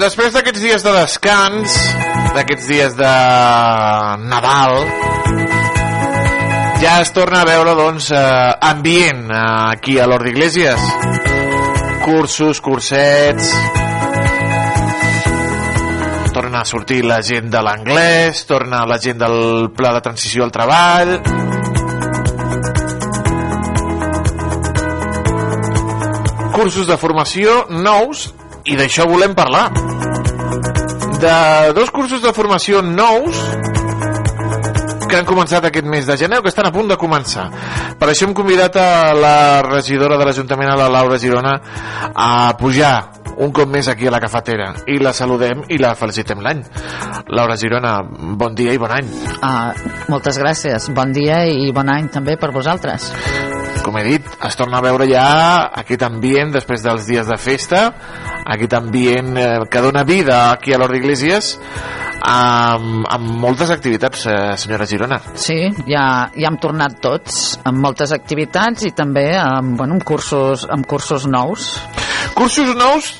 Després d'aquests dies de descans, d'aquests dies de Nadal, ja es torna a veure doncs, eh, ambient eh, aquí a l'Hort d'Iglésies. Cursos, cursets... torna a sortir la gent de l'anglès, torna la gent del pla de transició al treball... Cursos de formació nous i d'això volem parlar. De dos cursos de formació nous que han començat aquest mes de gener o que estan a punt de començar. Per això hem convidat a la regidora de l'Ajuntament, a la Laura Girona, a pujar un cop més aquí a la cafetera i la saludem i la felicitem l'any. Laura Girona, bon dia i bon any. Ah, moltes gràcies. Bon dia i bon any també per vosaltres. Com he dit, es torna a veure ja aquest ambient després dels dies de festa, aquest ambient eh, que dona vida aquí a l'Hort d'Iglesias amb, amb moltes activitats, eh, senyora Girona. Sí, ja, ja hem tornat tots amb moltes activitats i també amb, bueno, amb, cursos, amb cursos nous. Cursos nous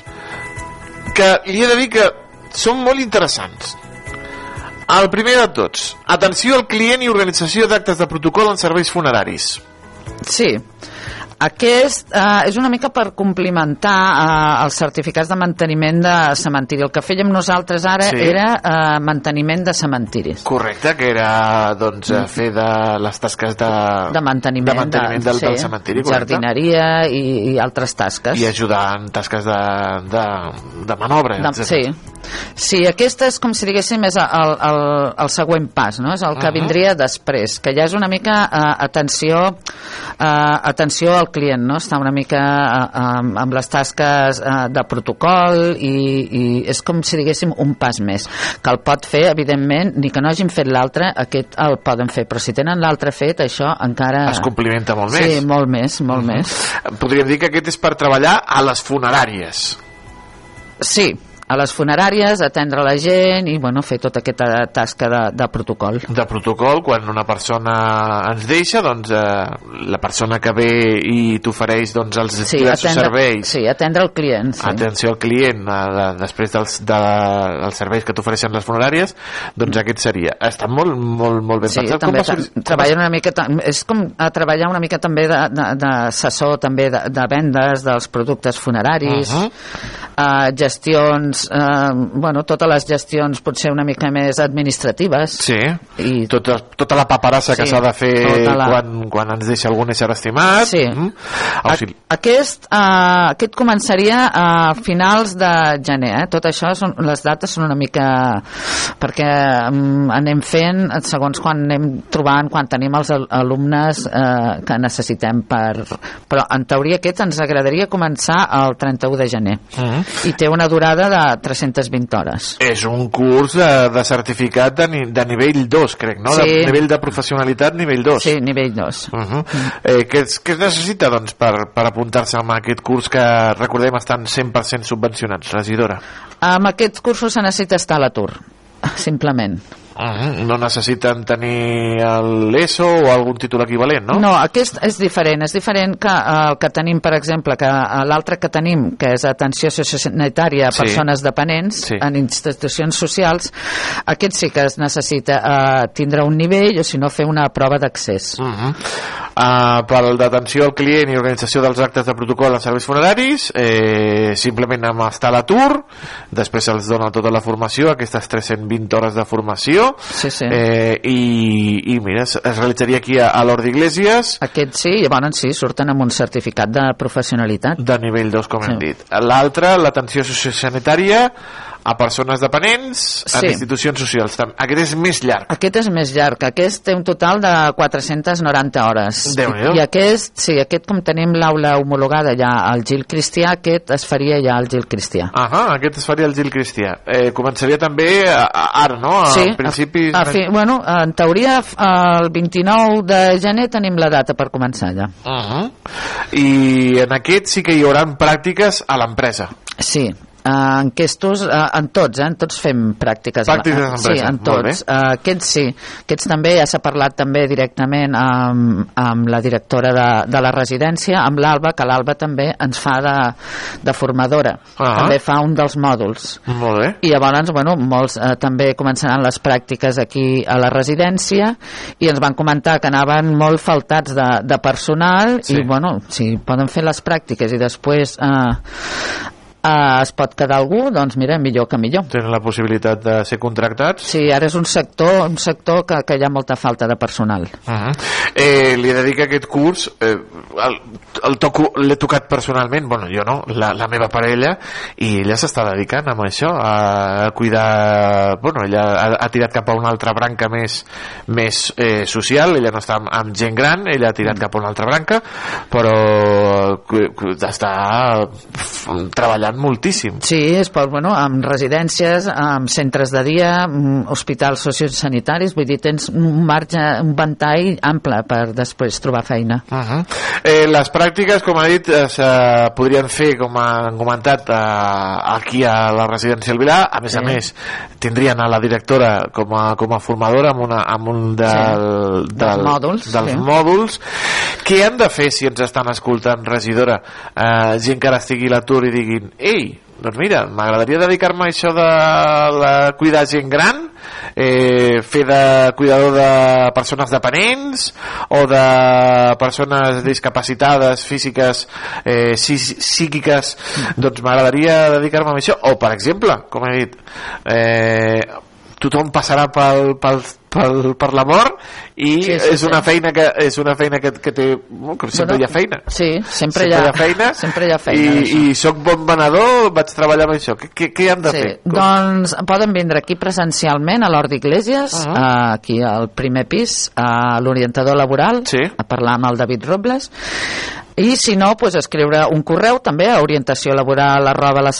que li he de dir que són molt interessants. El primer de tots, atenció al client i organització d'actes de protocol en serveis funeraris. Sí, aquest eh, és una mica per complimentar eh, els certificats de manteniment de cementiri. El que fèiem nosaltres ara Sí. era eh, manteniment de cementiris. Correcte, que era doncs, eh, fer de les tasques de, De manteniment, de manteniment del, sí, del cementiri, correcte? jardineria i, i altres tasques. I ajudar en tasques de, de, de manobra. De, sí. sí, aquest és com si diguéssim és el, el, el següent pas, no? és el que Mhm. vindria després, que ja és una mica eh, atenció, eh, atenció al client, no? està una mica eh, amb, amb les tasques eh, de protocol i, i és com si diguéssim un pas més, que el pot fer evidentment, ni que no hagin fet l'altre aquest el poden fer, però si tenen l'altre fet això encara... Es complimenta molt sí, més. molt més, molt més Podríem dir que aquest és per treballar a les funeràries. Sí, a les funeràries, atendre la gent i bueno, fer tota aquesta tasca de, de protocol. De protocol, quan una persona ens deixa, doncs eh, la persona que ve i t'ofereix doncs, els Sí, diversos atendre, serveis, sí, atendre el client. Sí. atenció al client eh, de, després dels, de, dels serveis que t'ofereixen les funeràries, doncs aquest seria. Està molt, molt, molt ben Sí, pensat. també va sorgir- tra- treballen una mica, és com a treballar una mica també d'assessor també de, de vendes dels productes funeraris, Mhm. Eh, gestions, eh, bueno, totes les gestions potser una mica més administratives. Sí, I tota, tota la paperassa que Sí, s'ha de fer tota la- quan, quan ens deixa algun ésser estimat. Sí. Mm. Auxili... Aquest, eh, aquest començaria a finals de gener. Eh? Tot això, són, les dates són una mica... perquè mm, anem fent segons quan anem trobant, quan tenim els al- alumnes eh, que necessitem per... Però en teoria aquest ens agradaria començar el 31 de gener. Mm. I té una durada de 320 hores. És un curs de, de certificat de, ni, de nivell 2, crec, no? Sí. De nivell de professionalitat nivell 2. Sí, nivell 2. Uh -huh. eh, què, què es necessita, doncs, per, per apuntar-se a aquest curs que, recordem, estan 100% subvencionats, regidora? Amb aquests cursos se necessita estar a l'atur, [laughs] simplement. Uh -huh. No necessiten tenir l'ESO o algun títol equivalent, no? No, aquest és diferent. És diferent que el que tenim, per exemple, que l'altre que tenim, que és atenció sociosanitària a Sí. persones dependents Sí. en institucions socials, aquest sí que es necessita eh, tindre un nivell o si no fer una prova d'accés. Uh -huh. Uh, pel d'atenció al client i organització dels actes de protocol en serveis funeraris eh, simplement amb estar a l'atur després se'ls dona tota la formació aquestes 320 hores de formació sí, sí. Eh, i, i mira, es, es realitzaria aquí a, a l'Hort d'Iglesias Aquest sí, i llavors sí, surten amb un certificat de professionalitat. de nivell 2 com Sí. hem dit l'altre, l'atenció sociosanitària a persones dependents en Sí. institucions socials aquest és més llarg Aquest és més llarg, aquest té un total de 490 hores. Déu-n'hi-do. I aquest, sí, aquest com tenim l'aula homologada ja al Gil Cristià, aquest es faria ja al Gil Cristià. Ahà, aquest es faria el Gil Cristià. Eh, començaria també a, a, ara, no? A, Sí, principi... a, a fi, bueno, en teoria el 29 de gener tenim la data per començar ja. Uh -huh. I en aquest sí que hi haurà pràctiques a l'empresa. Sí, eh, en aquests, eh, en tots, eh, en tots fem pràctiques. Pràctiques Eh, en Sí, empresa, en tots. Eh, aquests sí, aquests també ja s'ha parlat també directament amb, amb la directora de, de la residència, amb l'Alba, que l'Alba també ens fa de, de formadora. Ah. També fa un dels mòduls. Molt bé. I llavors, bueno, molts eh, també començaran les pràctiques aquí a la residència i ens van comentar que anaven molt faltats de, de personal Sí. i, bueno, si poden fer les pràctiques i després eh, eh, es pot quedar algú, doncs mira, millor que millor. Tenen la possibilitat de ser contractats? Sí, ara és un sector, un sector que, que hi ha molta falta de personal. Uh -huh. eh, li dedica aquest curs eh, el, el toco l'he tocat personalment bueno, jo no, la, la meva parella i ella s'està dedicant amb això a, a cuidar bueno, ella ha, ha tirat cap a una altra branca més, més eh, social ella no està amb, amb gent gran ella ha tirat cap a una altra branca però cu- està f- treballant moltíssim Sí, es pot, bueno, amb residències, amb centres de dia, amb hospitals sociosanitaris, vull dir, tens un marge, un ventall ample per després trobar feina. Uh -huh. eh, les pràctiques, com ha dit, es eh, podrien fer, com han comentat, eh, aquí a la residència del Vilar. A més Sí. a més, tindrien a la directora com a, com a formadora amb, una, amb un del, Sí. del, Dels mòduls, dels sí. mòduls. Què han de fer si ens estan escoltant, regidora? Eh, gent que ara estigui a l'atur i diguin ei, doncs mira, m'agradaria dedicar-me a això de la, cuidar gent gran eh, fer de cuidador de persones dependents o de persones discapacitades físiques eh, psí- psíquiques. Doncs m'agradaria dedicar-me a això. O per exemple, com he dit eh, tothom passarà pel, pel, pel, per la mort i Sí, sí, és una sí. feina que és una feina que, que té que sempre Bueno, hi ha feina Sí, sempre, sempre hi, ha, feina sempre hi ha feina. i, i soc bon venedor vaig treballar amb això què, què, què han de Sí, fer? doncs poden vindre aquí presencialment a l'Hort d'Iglésies, Ah. uh aquí al primer pis, a l'orientador laboral, sí. a parlar amb el David Robles, i si no, pues, escriure un correu també a orientació laboral arroba la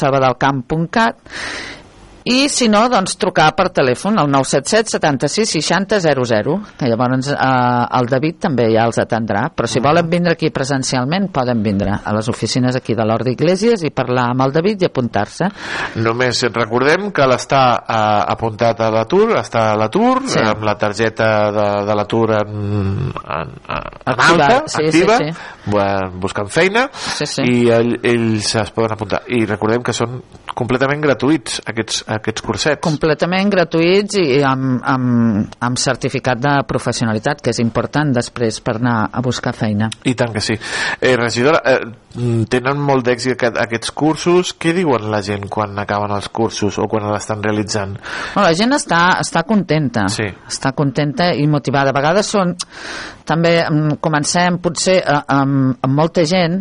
i si no, doncs trucar per telèfon al 977 76 60 00 que llavors eh, el David també ja els atendrà però si volen vindre aquí presencialment poden vindre a les oficines aquí de l'Hort d'Iglésies i parlar amb el David i apuntar-se Només recordem que l'està eh, apuntat a l'atur, està a l'atur, Sí. amb la targeta de, de l'atur en, en, en Activa, alta, sí, activa, sí, sí. bu- buscant feina, Sí, sí. i ell, ells es poden apuntar. I recordem que són completament gratuïts aquests, aquests cursets. completament gratuïts i amb, amb, amb certificat de professionalitat que és important després per anar a buscar feina I tant que sí. Eh, regidora, eh, tenen molt d'èxit aquest, aquests cursos. Què diuen la gent quan acaben els cursos o quan l'estan realitzant? Bueno, la gent està, està contenta, Sí. està contenta i motivada. A vegades són, també mm, comencem potser eh, amb, amb molta gent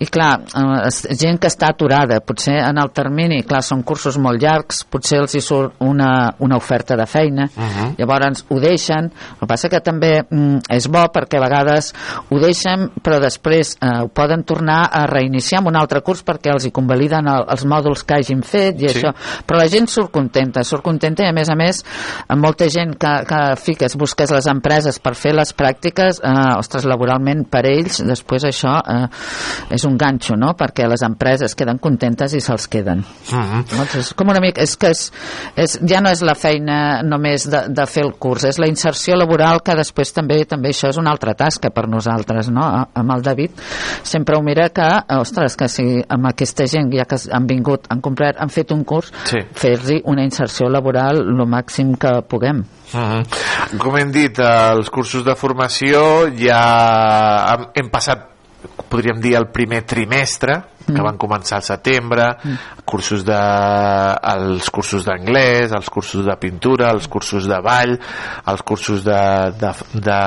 i clar, eh, gent que està aturada, potser en el termini, clar, són cursos molt llargs, potser els hi surt una, una oferta de feina, Mhm. llavors ho deixen, el que passa que també mm, és bo perquè a vegades ho deixen però després eh, ho poden tornar a reiniciar amb un altre curs perquè els hi convaliden el, els mòduls que hagin fet i Sí. això, però la gent surt contenta surt contenta i a més a més molta gent que, que fiques, busques les empreses per fer les pràctiques eh, ostres, laboralment per ells després això eh, és un ganxo, no? perquè les empreses queden contentes i se'ls queden Mhm. doncs és com una mica, és que és, és, ja no és la feina només de, de fer el curs, és la inserció laboral que després també també això és una altra tasca per nosaltres, no? Amb el David sempre ho mira que, ostres, que si amb aquesta gent ja que han vingut, han comprat, han fet un curs, Sí. fer-li una inserció laboral el màxim que puguem. Mhm. Com hem dit, eh, els cursos de formació ja hem, hem passat podríem dir el primer trimestre que Mm. van començar al setembre cursos de els cursos d'anglès, els cursos de pintura els cursos de ball els cursos de, de, de,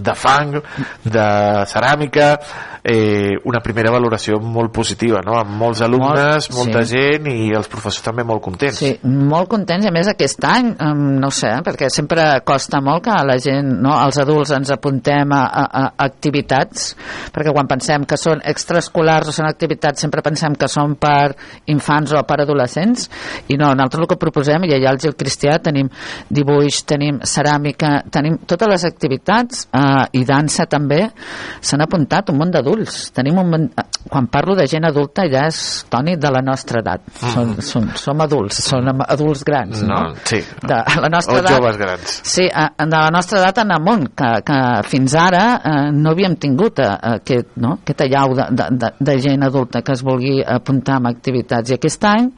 de fang de ceràmica eh, una primera valoració molt positiva no? amb molts alumnes, Molt, molta sí. gent i els professors també molt contents Sí, molt contents, i a més aquest any, no sé, perquè sempre costa molt que la gent, no, els adults ens apuntem a, a, a activitats, perquè quan pensem que són extraescolars o són activitats sempre pensem que són per infants o per adolescents, i no, nosaltres el que proposem, i allà al Gil Cristià tenim dibuix, tenim ceràmica, tenim totes les activitats eh, i dansa també, s'han apuntat un munt d'adults, tenim un munt, eh, quan parlo de gent adulta ja és, Toni, de la nostra edat, Mhm. són, són, som adults, són adults grans, no? No, sí. De la nostra o edat, joves grans Sí, a- de la nostra edat en amunt, que, que fins ara eh, no havíem tingut eh, aquest, no? aquesta llau de, de, de, de gent adulta que es vulgui apuntar amb activitats. I aquest any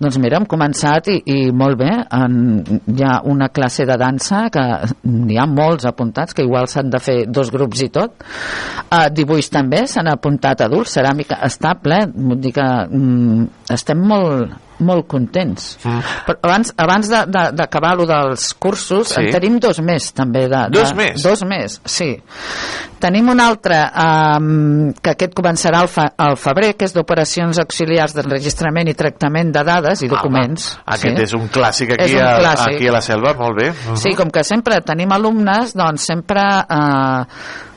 Doncs mira, hem començat i, i molt bé. En, hi ha una classe de dansa que n'hi ha molts apuntats, que igual s'han de fer dos grups i tot. Uh, dibuix també, s'han apuntat adults, ceràmica està ple, vull dir que mm, estem molt, molt contents. Mm. Però abans, abans de- de- d'acabar lo dels cursos, Sí. en tenim dos més també. De, de, Dos més? Dos més, sí. Tenim un altre um, que aquest començarà al, fa, al febrer, que és d'operacions auxiliars d'enregistrament i tractament de dades i documents. Ah, Aquest sí. és un clàssic aquí, És un a, clàssic. aquí a la selva, molt bé. Uh -huh. Sí, com que sempre tenim alumnes, doncs sempre... Eh,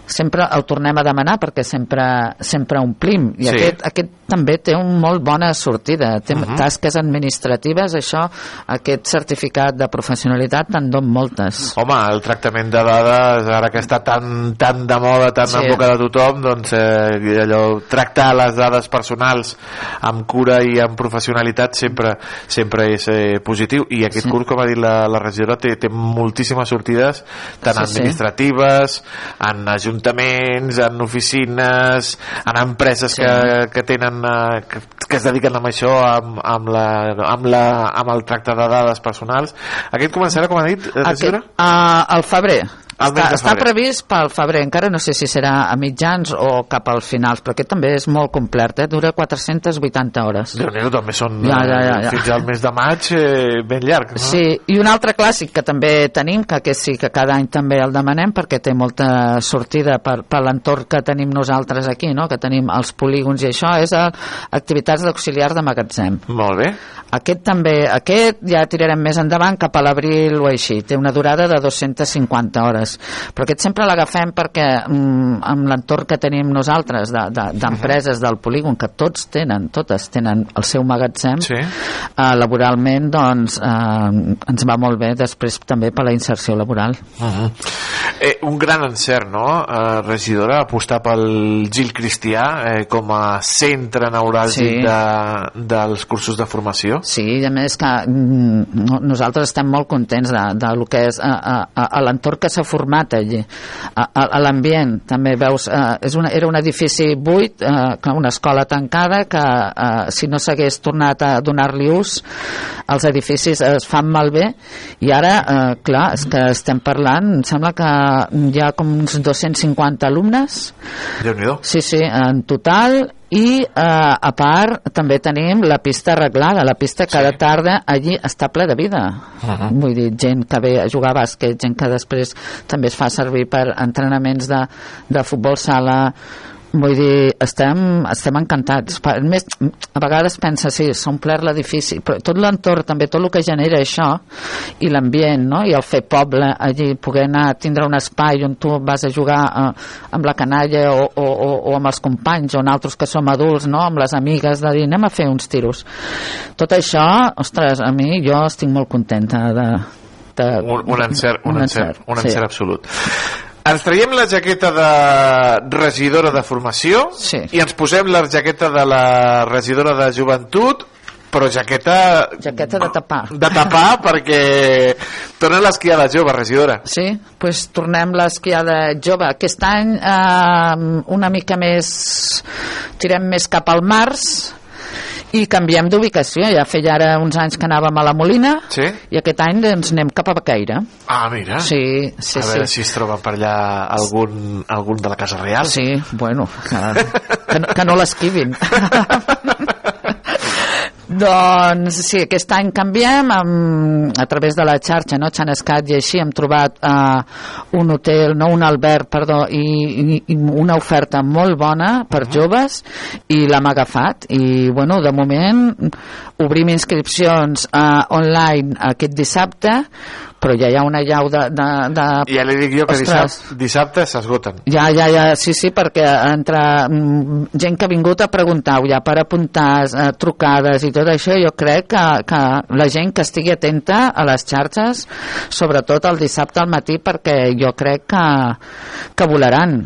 sempre el tornem a demanar perquè sempre, sempre omplim i Sí. aquest, aquest també té una molt bona sortida té Mhm. tasques administratives això, aquest certificat de professionalitat te'n don moltes Home, el tractament de dades, ara que està tan, tan de moda, tan Sí. en boca de tothom, doncs eh, allò, tractar les dades personals amb cura i amb professionalitat sempre sempre és eh, positiu. I aquest sí. curs, com ha dit la, la regidora, té, té moltíssimes sortides, tant Sí, sí. administratives, en ajuntaments, en oficines, en empreses Sí. que, que tenen eh, que, que es dediquen a això, amb, amb, la, amb, la, amb el tracte de dades personals. Aquest començarà, com ha dit, eh? Aquest, uh, al febrer Al mes està, està previst pel febrer, encara no sé si serà a mitjans o cap als finals, però aquest també és molt complet, eh? dura 480 hores. déu nhi també són Ja, ja, ja, eh, ja. fins al mes de maig eh, ben llarg. No? Sí, i un altre clàssic que també tenim, que aquest sí que cada any també el demanem perquè té molta sortida per, per l'entorn que tenim nosaltres aquí, no? que tenim els polígons i això, és activitats d'auxiliars de magatzem. Molt bé. Aquest també, aquest ja tirarem més endavant cap a l'abril o així, té una durada de 250 hores, però aquest sempre l'agafem perquè mm, amb l'entorn que tenim nosaltres de- de- d'empreses del polígon, que tots tenen, totes tenen el seu magatzem, sí. eh, laboralment doncs eh, ens va molt bé després també per la inserció laboral. Uh -huh. eh, un gran encert, no, eh, regidora, apostar pel Gil Cristià eh, com a centre neuràlgic Sí. de, dels cursos de formació. Sí, i a més que mm, no- nosaltres estem molt contents de, de lo que és a, a, a, l'entorn que s'ha format allí, a, a, a l'ambient també veus, eh, és una, era un edifici buit, eh, una escola tancada que eh, si no s'hagués tornat a donar-li ús els edificis es fan malbé. I ara, eh, clar, és que estem parlant em sembla que hi ha com uns 250 alumnes. Déu nhi Sí, sí, en total i eh, a part també tenim la pista arreglada, la pista cada tarda allí està ple de vida Mhm. vull dir, gent que ve a jugar a bàsquet gent que després també es fa servir per entrenaments de, de futbol sala vull dir, estem, estem encantats a més, a vegades pensa sí, s'ha omplert l'edifici, però tot l'entorn també tot el que genera això i l'ambient, no? i el fer poble allí, poder anar a tindre un espai on tu vas a jugar eh, amb la canalla o, o, o, o amb els companys o nosaltres que som adults, no? amb les amigues de dir anem a fer uns tiros tot això, ostres, a mi jo estic molt contenta de, de Un, un encert, un, encert, un sí. encert absolut. Ens traiem la jaqueta de regidora de formació sí. i ens posem la jaqueta de la regidora de joventut però jaqueta... Jaqueta de tapar. De tapar [laughs] perquè torna l'esquiada jove, regidora. Sí, doncs pues tornem l'esquiada jove. Aquest any eh, una mica més... tirem més cap al març i canviem d'ubicació. Ja feia ara uns anys que anàvem a la Molina sí? i aquest any doncs, anem cap a Baqueira. Ah, mira. Sí, sí, a veure sí. si es troba per allà algun, algun de la Casa Real. Sí, bueno, que, que no l'esquivin. [laughs] Doncs sí, aquest any canviem amb, a través de la xarxa, no? Xanescat i així hem trobat uh, un hotel, no? Un alberg, perdó, i, i, i una oferta molt bona per joves i l'hem agafat. I bueno, de moment obrim inscripcions uh, online aquest dissabte però ja hi ha una llau de... de, de... Ja li dic jo que Ostres. dissabte, dissabte s'esgoten. Ja, ja, ja, sí, sí, perquè entre mm, gent que ha vingut a preguntar ja per apuntar eh, trucades i tot això, jo crec que, que la gent que estigui atenta a les xarxes, sobretot el dissabte al matí, perquè jo crec que, que volaran.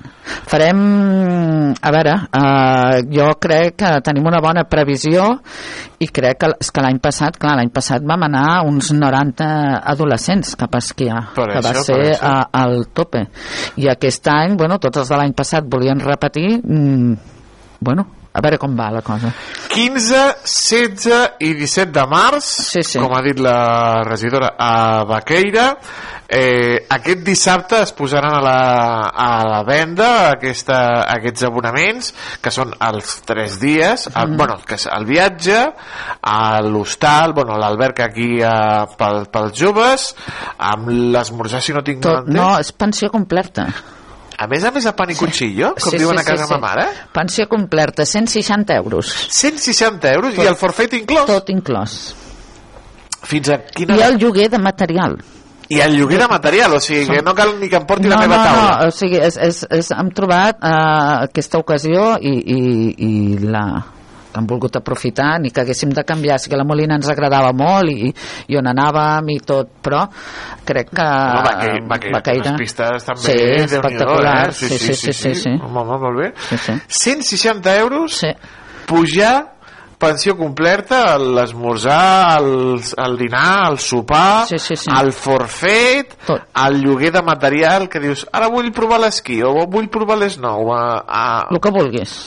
Farem, a veure, eh, jo crec que tenim una bona previsió i crec que, és que l'any passat, clar, l'any passat vam anar uns 90 adolescents cap a esquiar, Per que va això, per ser a, al tope. I aquest any, bueno, tots els de l'any passat volien repetir, mm, bueno, a veure com va la cosa 15, 16 i 17 de març, sí, sí. com ha dit la regidora, a Baqueira. Eh, aquest dissabte es posaran a la, a la venda aquesta, aquests abonaments, que són els 3 dies, el, Mhm. bueno, que és el viatge, a l'hostal, bueno, l'alberg aquí eh, pel, pels joves, amb l'esmorzar, si no tinc Tot, entès. no, és pensió completa A més a més, a pan i cuchillo, com diuen a casa ma mare. pensió completa, 160 euros 160 euros i el forfait inclòs? tot inclòs Fins a quina... i el lloguer de material I el lloguer de material, o sigui, que no cal ni que em porti la no, meva no, taula. no, o sigui, és, és, és, hem trobat uh, aquesta ocasió i, i, i la hem volgut aprofitar ni que haguéssim de canviar sí que la Molina ens agradava molt i, i on anàvem i tot però crec que No, va, que, va, que, Baqueira- les pistes també, sí, Déu-n'hi-do, espectacular eh? sí, sí, sí, sí, sí. Molt, molt, molt bé. Sí, sí. 160 euros, sí. pujar, pensió completa, l'esmorzar, el, el dinar, el sopar, sí, sí, sí. el forfait, Tot. el lloguer de material, que dius, ara vull provar l'esquí, o vull provar l'esnou, a, a... el que vulguis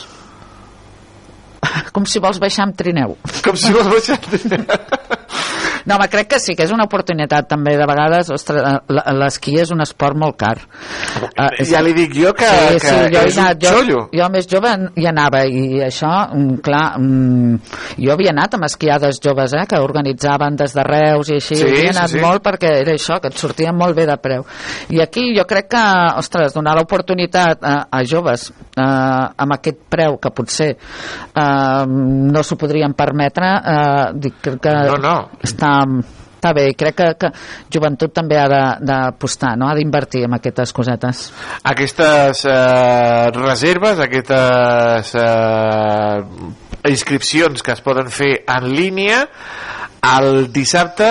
[laughs] com si vols baixar amb trineu com si vols baixar [laughs] no, home, crec que sí, que és una oportunitat també de vegades, ostres, l'esquí és un esport molt car uh, Ja li dic jo que- que jo he és un anat, jo, xollo. jo més jove hi anava i això, mm, clar mm, jo havia anat amb esquiades joves eh, que organitzaven des de Reus i així, Sí, havia sí, anat sí. molt perquè era això, que et sortia molt bé de preu i aquí jo crec que, ostres, donar l'oportunitat a, a joves eh, amb aquest preu que potser eh, no s'ho podrien permetre eh, dic, crec que No, no. està està bé, crec que, que joventut també ha de- d'apostar, no? ha d'invertir en aquestes cosetes. aquestes eh, reserves, aquestes eh, inscripcions que es poden fer en línia el dissabte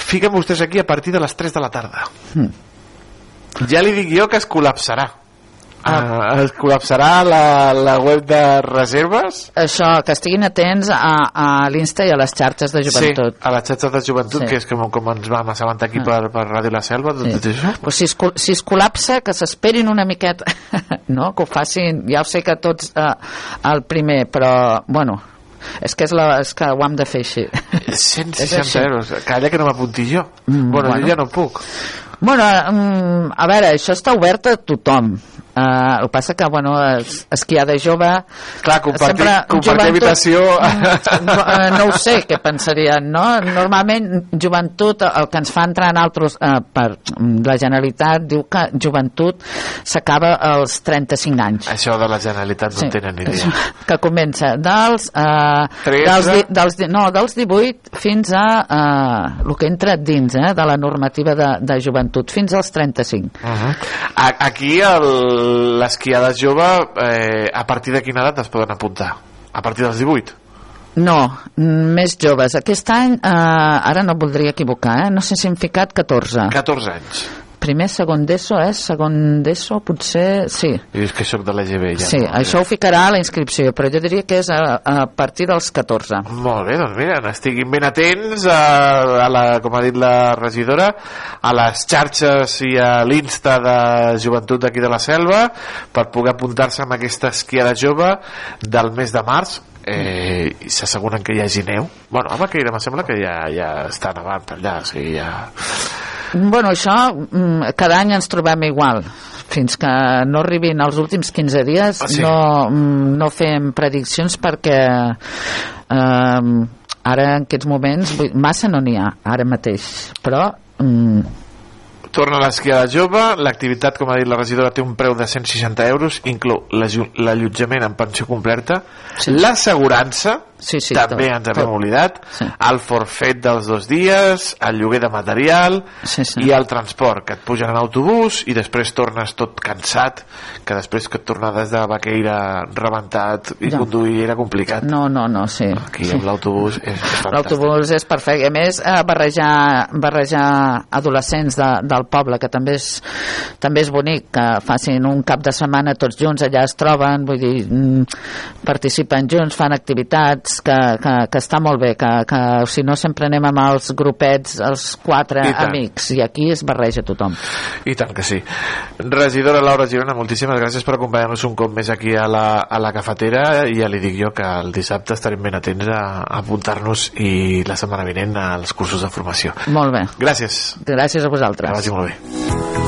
fiquen vostès aquí a partir de les 3 de la tarda Hmm. ja li dic jo que es col·lapsarà ah. es col·lapsarà la, la web de reserves Això, que estiguin atents a, a l'Insta i a les xarxes de joventut. Sí, a les xarxes de joventut, Sí. que és com, com ens vam assabentar aquí Ah. per, per Ràdio La Selva, tot, tot això. Pues si, es, si es col·lapsa, que s'esperin una miqueta, [laughs] no? que ho facin, ja ho sé que tots eh, el primer, però, bueno, és que, és, la, és que ho hem de fer així. [laughs] És 160 així. euros, calla que no m'apunti jo. Mm, bueno, bueno. jo ja no puc. Bueno, mm, a veure, això està obert a tothom. Uh, el que passa que, bueno, es, esquiar de jove... Clar, compartir- sempre compartir habitació. Mm, eh, no ho sé què pensarien, no? Normalment, joventut, el que ens fa entrar en altres... Uh, per la Generalitat diu que joventut s'acaba als 35 anys. Això de la Generalitat no Sí. en tenen ni idea. [laughs] que comença dels, uh, 13. dels, dels, no, dels 18 fins a uh, el que entra dins eh, de la normativa de, de joventut, fins als 35. Uh -huh. Aquí el- l'esquiada jove, eh, a partir de quina edat es poden apuntar? A partir dels 18? No, més joves. Aquest any, eh, ara no voldria equivocar, eh? no sé si hem ficat 14. 14 anys. Primer, segon d'ESO, eh? Segon d'ESO, potser... Sí, I és que sóc de l'EGB ja. sí, no? això ho ficarà a la inscripció, però jo diria que és a, a partir dels 14. Molt bé, doncs mira, estiguin ben atents a, a la, com ha dit la regidora, a les xarxes i a l'Insta de joventut d'aquí de la Selva per poder apuntar-se amb aquesta esquiada jove del mes de març eh, i s'asseguren que hi hagi neu bueno, a Baqueira em sembla que ja, ja està nevant allà, o sigui, ja... Bueno, això mm, cada any ens trobem igual fins que no arribin els últims 15 dies Ah, sí? no, mm, no fem prediccions perquè eh, ara en aquests moments massa no n'hi ha ara mateix però mm, Torna a l'esquiada jove, l'activitat, com ha dit la regidora, té un preu de 160 euros, inclou l'allotjament en pensió completa, sí. l'assegurança, sí, sí, també tot, ens havíem tot. oblidat, Sí. el forfet dels dos dies, el lloguer de material sí, sí. i el transport, que et pugen en autobús i després tornes tot cansat, que després que et tornar des de Baqueira rebentat i Ja. conduir era complicat. no, no, no, sí Aquí amb l'autobús és, és fantàstic. L'autobús és perfecte. A més, eh, barrejar, barrejar adolescents de, del poble, que també és, també és bonic, que facin un cap de setmana tots junts, allà es troben, vull dir, mm, participen junts, fan activitats, que, que, que està molt bé, que, que si no sempre anem amb els grupets, els quatre I amics, i aquí es barreja tothom. I tant que sí. Regidora Laura Girona, moltíssimes gràcies per acompanyar-nos un cop més aquí a la, a la cafetera i ja li dic jo que el dissabte estarem ben atents a, a apuntar-nos i la setmana vinent als cursos de formació. Molt bé. Gràcies. Gràcies a vosaltres. Que vagi molt bé.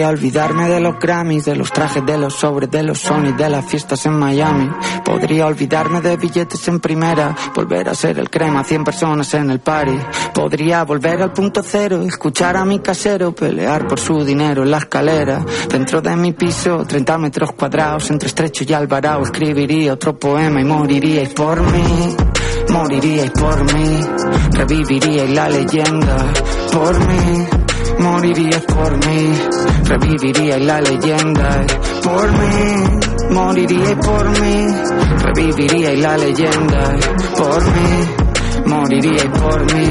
Podría olvidarme de los Grammys, de los trajes, de los sobres, de los Sony, de las fiestas en Miami. Podría olvidarme de billetes en primera, volver a ser el crema, 100 personas en el party. Podría volver al punto cero, escuchar a mi casero pelear por su dinero en la escalera. Dentro de mi piso, 30 metros cuadrados, entre estrecho y alvarado, escribiría otro poema y moriríais por mí. Moriríais por mí, reviviríais la leyenda por mí. Moriríais por mí, reviviríais la leyenda por mí. Moriríais por mí, reviviríais la leyenda por mí. Moriríais por mí,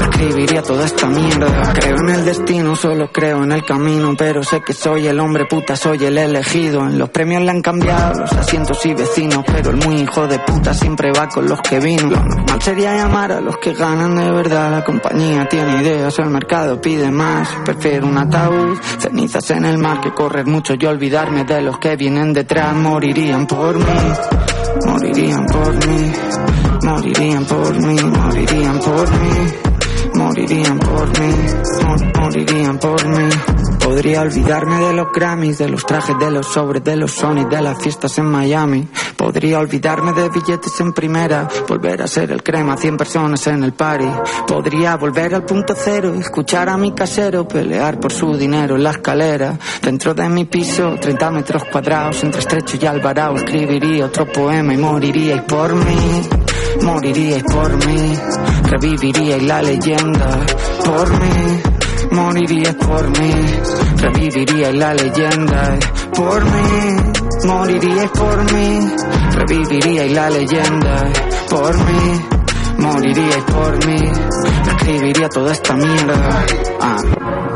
escribiría toda esta mierda. Creo en el destino, solo creo en el camino, pero sé que soy el hombre puta, soy el elegido. En los premios le han cambiado los asientos y vecinos, pero el muy hijo de puta siempre va con los que vino. Lo normal sería llamar a los que ganan de verdad. La compañía tiene ideas, el mercado pide más. Prefiero un ataúd, cenizas en el mar que correr mucho y olvidarme de los que vienen detrás. Morirían por mí, morirían por mí, morirían por mí, morirían por mí. Morirían por mí, mor- morirían por mí. Podría olvidarme de los Grammys, de los trajes, de los sobres, de los Sony, de las fiestas en Miami. Podría olvidarme de billetes en primera, volver a ser el crema, 100 personas en el party. Podría volver al punto cero, escuchar a mi casero pelear por su dinero en la escalera. Dentro de mi piso, 30 metros cuadrados, entre estrecho y alvarado, escribiría otro poema y moriríais por mí. Moriríais por mí, reviviríais la leyenda por mí. Moriríais por mí, reviviríais la leyenda por mí. Moriríais por mí, reviviríais la leyenda por mí. Moriríais por mí, escribiría toda esta mierda. Ah.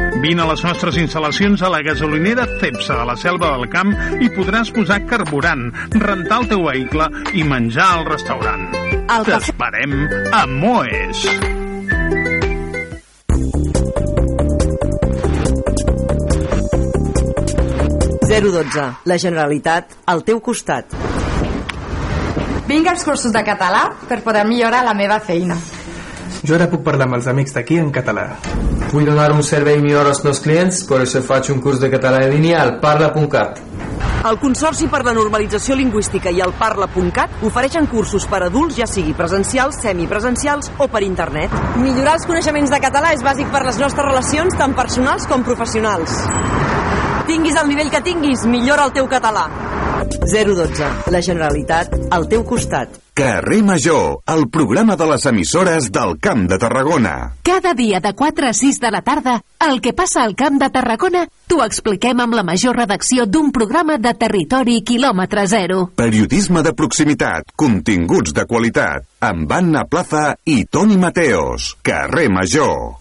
Vine a les nostres instal·lacions a la gasolinera Cepsa de la Selva del Camp i podràs posar carburant, rentar el teu vehicle i menjar al restaurant. T'esperem a Moes. La Generalitat al teu costat. Vinc als cursos de català per poder millorar la meva feina. Jo ara puc parlar amb els amics d'aquí en català. Vull donar un servei millor als meus clients, per això faig un curs de català en línia al parla.cat. El Consorci per la Normalització Lingüística i el Parla.cat ofereixen cursos per adults, ja sigui presencials, semipresencials o per internet. Millorar els coneixements de català és bàsic per les nostres relacions, tant personals com professionals. Tinguis el nivell que tinguis, millora el teu català. 012. La Generalitat al teu costat. Carrer Major, el programa de les emissores del Camp de Tarragona. Cada dia de 4 a 6 de la tarda, el que passa al Camp de Tarragona t'ho expliquem amb la major redacció d'un programa de territori quilòmetre zero. Periodisme de proximitat, continguts de qualitat, amb Anna Plaza i Toni Mateos. Carrer Major.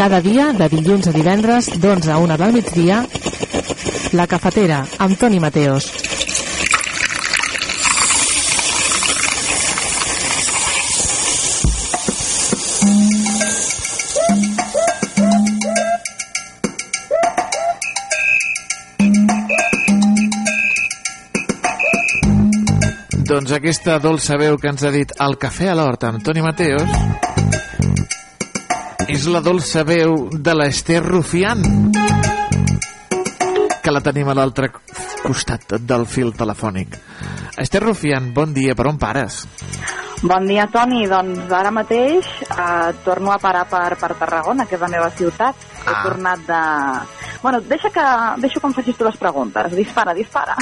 Cada dia, de dilluns a divendres, d'11 a 1 del migdia, La Cafetera, amb Toni Mateos. Doncs aquesta dolça veu que ens ha dit el cafè a l'hort amb Toni Mateos és la dolça veu de l'Ester Rufián que la tenim a l'altre costat del fil telefònic. Esther Rufián, bon dia, per on pares? Bon dia, Toni. Doncs ara mateix eh, torno a parar per, per Tarragona, que és la meva ciutat. Ah. He tornat de... Bueno, deixa que, deixo que em facis tu les preguntes. Dispara, dispara.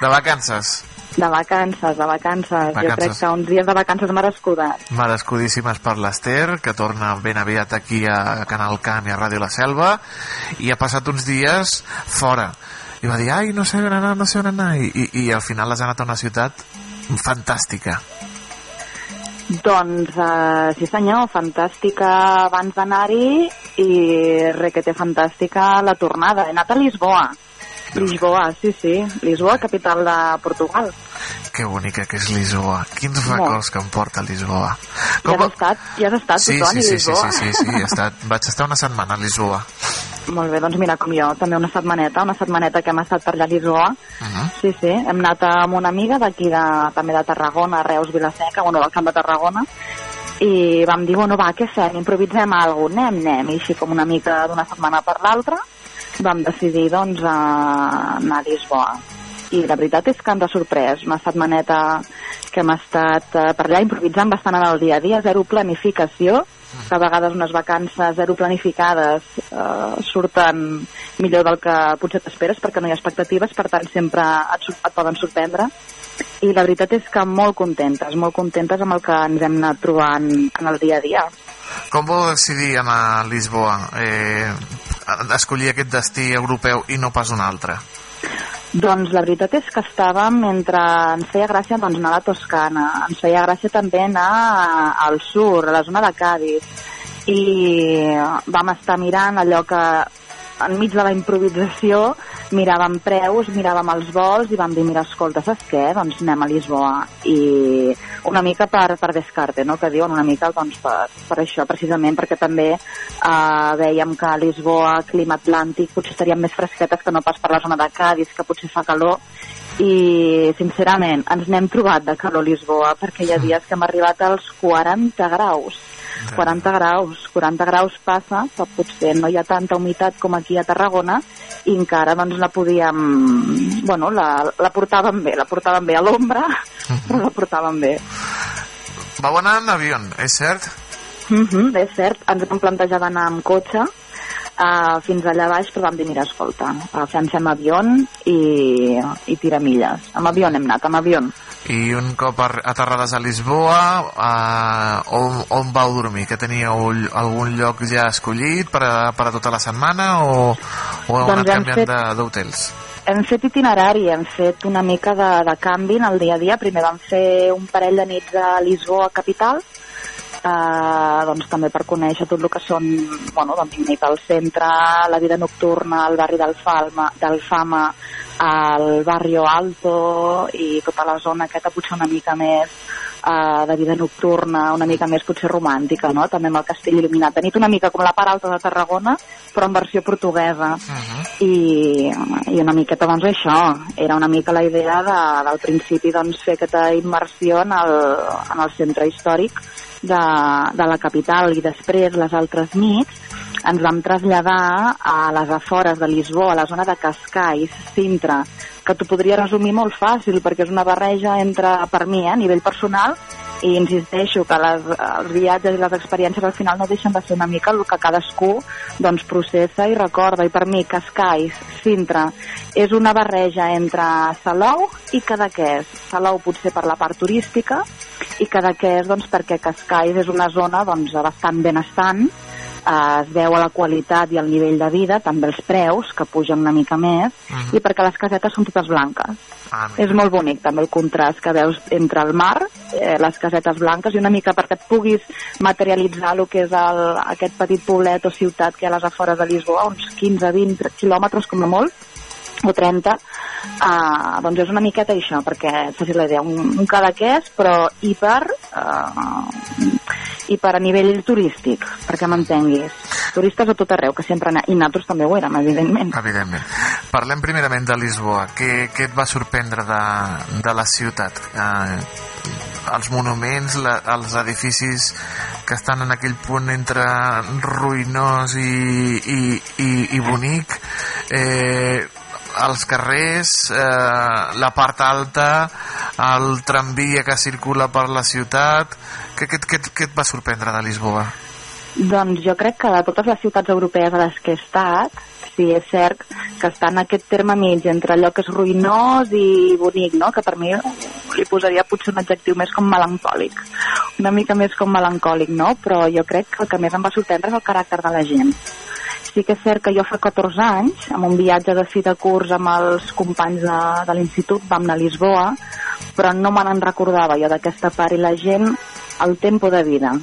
De vacances. De vacances, de vacances. Vacances. Jo crec que uns dies de vacances merescudes. Merescudíssimes per l'Ester, que torna ben aviat aquí a Canal Camp i a Ràdio La Selva, i ha passat uns dies fora. I va dir, ai, no sé on anar, no sé on anar, i, i, i al final has anat a una ciutat fantàstica. Doncs, eh, sí senyor, fantàstica abans d'anar-hi i requete fantàstica la tornada. He anat a Lisboa. Lisboa, sí, sí. Lisboa, capital de Portugal. Que bonica que és Lisboa. Quins records que em porta Lisboa. Ja has estat, ja has estat Sí, Toni, sí, sí, a sí, Lisboa? sí, sí, sí, he estat, [laughs] vaig estar una setmana a Lisboa. Molt bé, doncs mira, com jo, també una setmaneta, una setmaneta que hem estat per allà a Lisboa. Uh -huh. Sí, sí, hem anat amb una amiga d'aquí de, també de Tarragona, Reus, Vilaseca, bueno, del camp de Tarragona, i vam dir, bueno, va, què fem? Improvisem alguna cosa, anem, anem, i així com una mica d'una setmana per l'altra, vam decidir, doncs, a anar a Lisboa. I la veritat és que ens ha sorprès, una setmaneta que hem estat eh, per allà improvisant bastant en el dia a dia, zero planificació, que a vegades unes vacances zero planificades eh, surten millor del que potser t'esperes perquè no hi ha expectatives, per tant sempre et, et poden sorprendre i la veritat és que molt contentes, molt contentes amb el que ens hem anat trobant en el dia a dia. Com vau decidir anar a Lisboa? Eh, escollir aquest destí europeu i no pas un altre? Doncs la veritat és que estàvem entre... Ens feia gràcia doncs, anar a la Toscana, ens feia gràcia també anar al sur, a la zona de Cádiz, i vam estar mirant allò que enmig de la improvisació miràvem preus, miràvem els vols i vam dir, mira, escolta, saps què? Doncs anem a Lisboa. I una mica per, per descarte, no?, que diuen una mica doncs, per, per això, precisament, perquè també eh, veiem que a Lisboa, clima atlàntic, potser estaríem més fresquetes que no pas per la zona de Cádiz, que potser fa calor, i sincerament ens n'hem trobat de calor a Lisboa perquè hi ha dies que hem arribat als 40 graus 40 graus 40 graus passa que potser no hi ha tanta humitat com aquí a Tarragona i encara doncs la podíem bueno, la, la portàvem bé la portàvem bé a l'ombra però la portàvem bé Vau anar en avió, és cert? Mm -hmm, és cert, ens vam plantejar d'anar amb cotxe uh, fins allà baix, però vam dir, mira, escolta, agafem avió i, i tira milles. Amb avió hem anat, amb avió. I un cop aterrades a Lisboa, eh, on, on vau dormir? Que teníeu algun lloc ja escollit per a, per a tota la setmana o, o heu Doncs anat canviant fet- d'hotels? Hem fet itinerari, hem fet una mica de, de canvi en el dia a dia. Primer vam fer un parell de nits a Lisboa capital, eh, doncs també per conèixer tot el que són, bueno, doncs una mica al centre, la vida nocturna, el barri d'Alfama, d'Alfama, el barrio Alto i tota la zona aquesta potser una mica més eh, de vida nocturna, una mica més potser romàntica, no? també amb el castell il·luminat. De nit una mica com la part alta de Tarragona, però en versió portuguesa. I, i una miqueta doncs això, era una mica la idea de, del principi doncs, fer aquesta immersió en el, en el centre històric de, de la capital i després les altres nits ens vam traslladar a les afores de Lisboa, a la zona de Cascais, Sintra, que t'ho podria resumir molt fàcil perquè és una barreja entre, per mi, eh, a nivell personal, i insisteixo que les, els viatges i les experiències al final no deixen de ser una mica el que cadascú doncs, processa i recorda. I per mi Cascais, Sintra és una barreja entre Salou i Cadaqués. Salou potser per la part turística i Cadaqués doncs, perquè Cascais és una zona doncs, bastant benestant eh, es veu a la qualitat i al nivell de vida, també els preus, que pugen una mica més, Mhm. i perquè les casetes són totes blanques. Ah, És molt bonic també el contrast que veus entre el mar, eh, les casetes blanques, i una mica perquè et puguis materialitzar el que és el, aquest petit poblet o ciutat que hi ha a les afores de Lisboa, uns 15-20 quilòmetres com a molt, o 30, uh, doncs és una miqueta això, perquè facis la idea, un, un cadaqués, però hiper, uh, hiper a nivell turístic, perquè m'entenguis. Turistes a tot arreu, que sempre... ana- I nosaltres també ho érem, evidentment. Evidentment. Parlem primerament de Lisboa. Què, què et va sorprendre de, de la ciutat? Eh, els monuments, la, els edificis que estan en aquell punt entre ruïnós i, i, i, i bonic, eh, els carrers, eh, la part alta, el tramvia que circula per la ciutat... Què, què, què, què et va sorprendre de Lisboa? Doncs jo crec que de totes les ciutats europees a les que he estat, sí, és cert que està en aquest terme mig entre allò que és ruïnós i bonic, no? que per mi li posaria potser un adjectiu més com melancòlic, una mica més com melancòlic, no? però jo crec que el que més em va sorprendre és el caràcter de la gent. Sí que és cert que jo fa 14 anys, amb un viatge de fi de curs amb els companys de, de l'institut, vam anar a Lisboa, però no me n'en recordava jo d'aquesta part i la gent, el tempo de vida.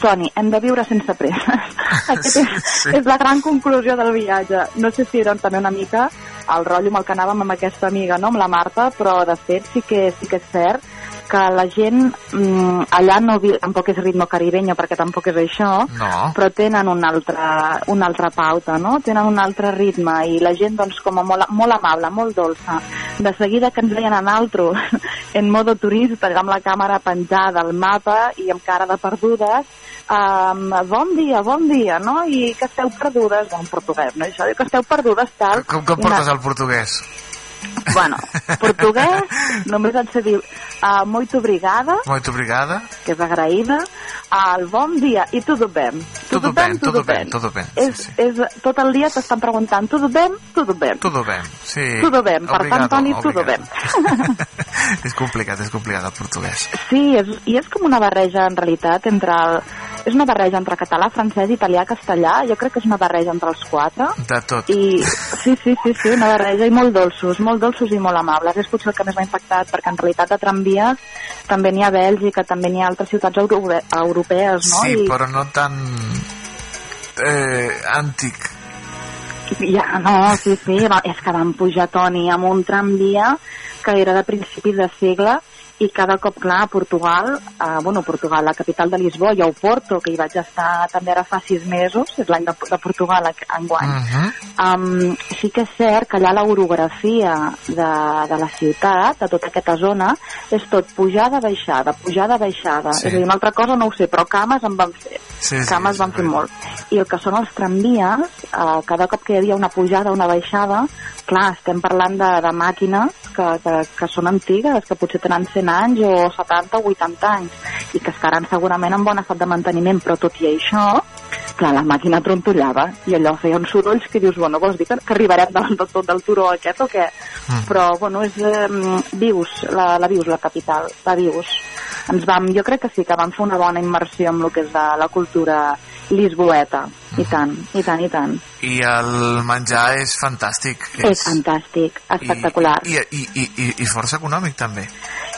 Toni, hem de viure sense presses. [laughs] Aquest és, Sí. és la gran conclusió del viatge. No sé si era també una mica el rotllo amb el que anàvem amb aquesta amiga, no? amb la Marta, però de fet sí que, sí que és cert que la gent mm, allà no vi, tampoc és ritmo caribeño perquè tampoc és això, No. però tenen una altra, una altra pauta, no? Tenen un altre ritme i la gent doncs com a molt, molt amable, molt dolça. De seguida que ens veien a naltros [laughs] en modo turista, amb la càmera penjada al mapa i amb cara de perdudes, um, bon dia, bon dia, no? I que esteu perdudes, bon, en portuguès, no? Això que esteu perdudes, tal. Com, com portes el portuguès? Bueno, portuguès, només et sé dir uh, muito obrigada, Muito obrigada. que és agraïda, al bon dia i tudo bem. Tudo bem, tudo bem, tudo bem. És, és, tot el dia t'estan preguntant tudo bem, tudo bem. Tudo bem, sí. Tudo bem, per tant, Toni, tudo bem. [laughs] és complicat, és complicat el portuguès. Sí, és, i és com una barreja en realitat entre el, és una barreja entre català, francès, italià, castellà, jo crec que és una barreja entre els quatre. De tot. I sí, sí, sí, sí, una barreja i molt dolços, molt dolços i molt amables. És potser el que més m'ha impactat, perquè en realitat de tramvies també n'hi ha a Bèlgica, també n'hi ha altres ciutats europe europees, no? Sí, I, però no tan eh, antic. Ja, no, sí, sí, és que vam pujar, Toni, amb un tramvia que era de principis de segle i cada cop, clar, a Portugal, eh, bueno, Portugal, la capital de Lisboa, i a Oporto, que hi vaig estar també ara fa sis mesos, és l'any de, de Portugal enguany, Uh -huh. Um, sí que és cert que allà l'orografia de, de la ciutat, de tota aquesta zona, és tot pujada, baixada, pujada, baixada. Sí. És a dir, una altra cosa no ho sé, però cames en van fer. Sí, sí, cames és van fer molt. I el que són els tramvies, uh, cada cop que hi havia una pujada, una baixada, clar, estem parlant de, de màquines que, que, que són antigues, que potser tenen 100 anys o 70 o 80 anys, i que estaran segurament en bon estat de manteniment, però tot i això, clar, la màquina trontollava i allò feia uns sorolls que dius, bueno, vols dir que, que arribarem davant de tot del turó aquest o què? Mm. Però, bueno, és eh, Vius, la, la Vius, la capital, la Vius. Ens vam, jo crec que sí, que vam fer una bona immersió amb el que és la, la cultura lisboeta. I tant, i tant, i tant. I el menjar és fantàstic. És fantàstic, espectacular. I, i, i, i, i força econòmic, també.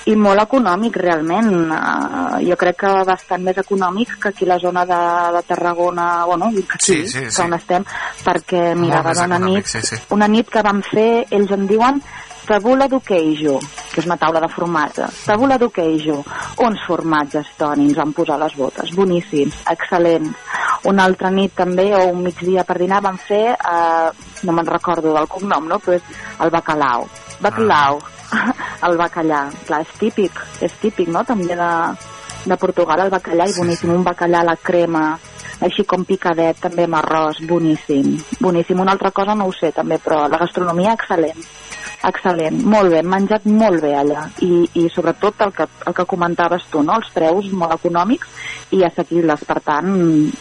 I molt econòmic, realment. Uh, jo crec que bastant més econòmic que aquí la zona de, de Tarragona, bueno, aquí, Sí, sí, sí. on estem, perquè, mira, Molt va més una nit, sí, sí. una nit que vam fer, ells en diuen tabula de queijo, que és una taula de formatge. Tabula de queijo. Uns formatges, Toni, ens van posar les botes. Boníssims, excel·lents. Una altra nit també, o un migdia per dinar, van fer, eh, no me'n recordo del cognom, no? però és el bacalao. Bacalao. [laughs] el bacallà. Clar, és típic, és típic, no?, també de, de Portugal, el bacallà, i boníssim. Un bacallà a la crema, així com picadet, també amb arròs, boníssim. Boníssim. Una altra cosa no ho sé, també, però la gastronomia excel·lent. Excel·lent, molt bé, hem menjat molt bé allà i, i sobretot el que, el que comentaves tu, no? els preus molt econòmics i assequibles, per tant,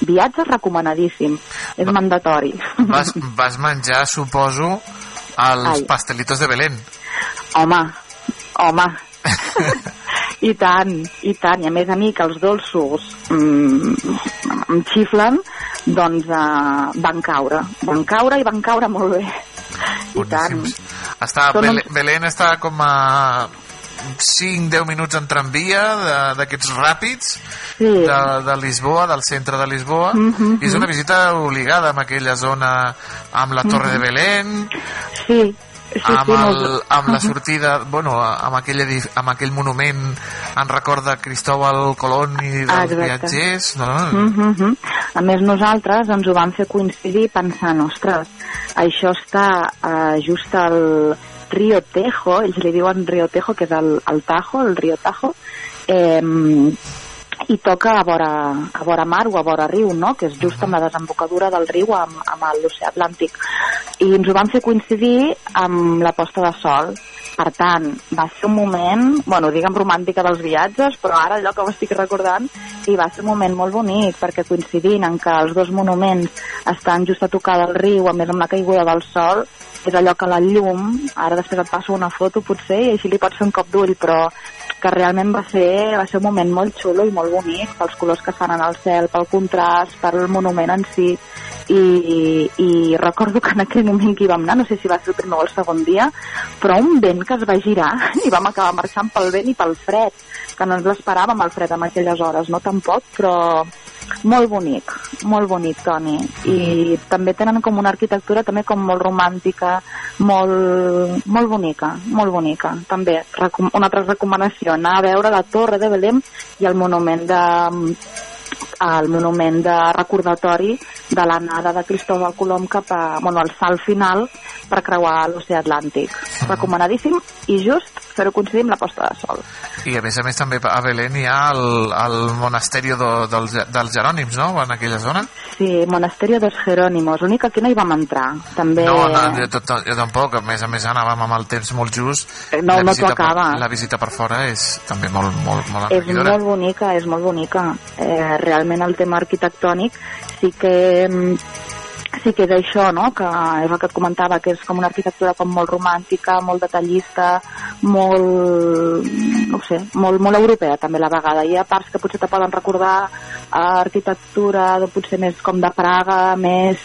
viatge recomanadíssim, és mandatori. Vas, vas menjar, suposo, els Ai. pastelitos de Belén. Home, home, [laughs] i tant, i tant, i a més a mi que els dolços mm, em xiflen, doncs uh, van caure, van caure i van caure molt bé. I tant. Està, Són Belén, Belén està com a 5-10 minuts en tramvia de- d'aquests ràpids Sí. de, de Lisboa, del centre de Lisboa Mhm, i és una visita obligada amb aquella zona amb la Torre de Mhm. Belén Sí, sí, amb, el, amb la sortida amb aquell, edif- amb aquell monument en record de Cristóbal Colón i dels Ah, exacte. viatgers no? Mm -hmm. A més, nosaltres ens ho vam fer coincidir pensant, ostres, això està uh, just al Río Tejo, ells li diuen Río Tejo, que és el, el Tajo, el Río Tajo, eh, i toca a vora, a vora mar o a vora riu, no? que és just amb la desembocadura del riu amb, amb l'oceà Atlàntic. I ens ho vam fer coincidir amb la posta de sol. Per tant, va ser un moment, bueno, diguem romàntica dels viatges, però ara allò que ho estic recordant, i va ser un moment molt bonic, perquè coincidint en que els dos monuments estan just a tocar del riu, a més amb la caiguda del sol, és allò que la llum, ara després et passo una foto potser, i així li pots fer un cop d'ull, però que realment va ser, va ser un moment molt xulo i molt bonic, pels colors que fan en el cel, pel contrast, pel monument en si, i, i recordo que en aquell moment que hi vam anar, no sé si va ser el primer o el segon dia, però un vent que es va girar [laughs] i vam acabar marxant pel vent i pel fred, que no ens l'esperàvem el fred en aquelles hores, no tampoc, però molt bonic, molt bonic, Toni. I també tenen com una arquitectura també com molt romàntica, molt, molt bonica, molt bonica. També, una altra recomanació, anar a veure la Torre de Belém i el monument de el monument de recordatori de l'anada de Cristóbal Colom cap a, bueno, al salt final per creuar l'oceà Atlàntic. Recomanadíssim i just fer-ho coincidir amb la posta de sol. i a més a més també a Belén hi ha el, el monasteri de, dels, dels Jerònims no? en aquella zona Sí, Monasterio dos Jerónimos. L'únic que aquí no hi vam entrar. També... No, no jo, tot, jo tampoc, a més a més anàvem amb el temps molt just Eh, no, la no t'ho acaba. per, la visita per fora és també molt, molt, molt és enriquidora molt bonica, és molt bonica. Eh, realment el tema arquitectònic sí que mm, sí que és això, no? que és el que et comentava, que és com una arquitectura com molt romàntica, molt detallista, molt, no sé, molt, molt europea també a la vegada. Hi ha parts que potser te poden recordar a arquitectura potser més com de Praga, més,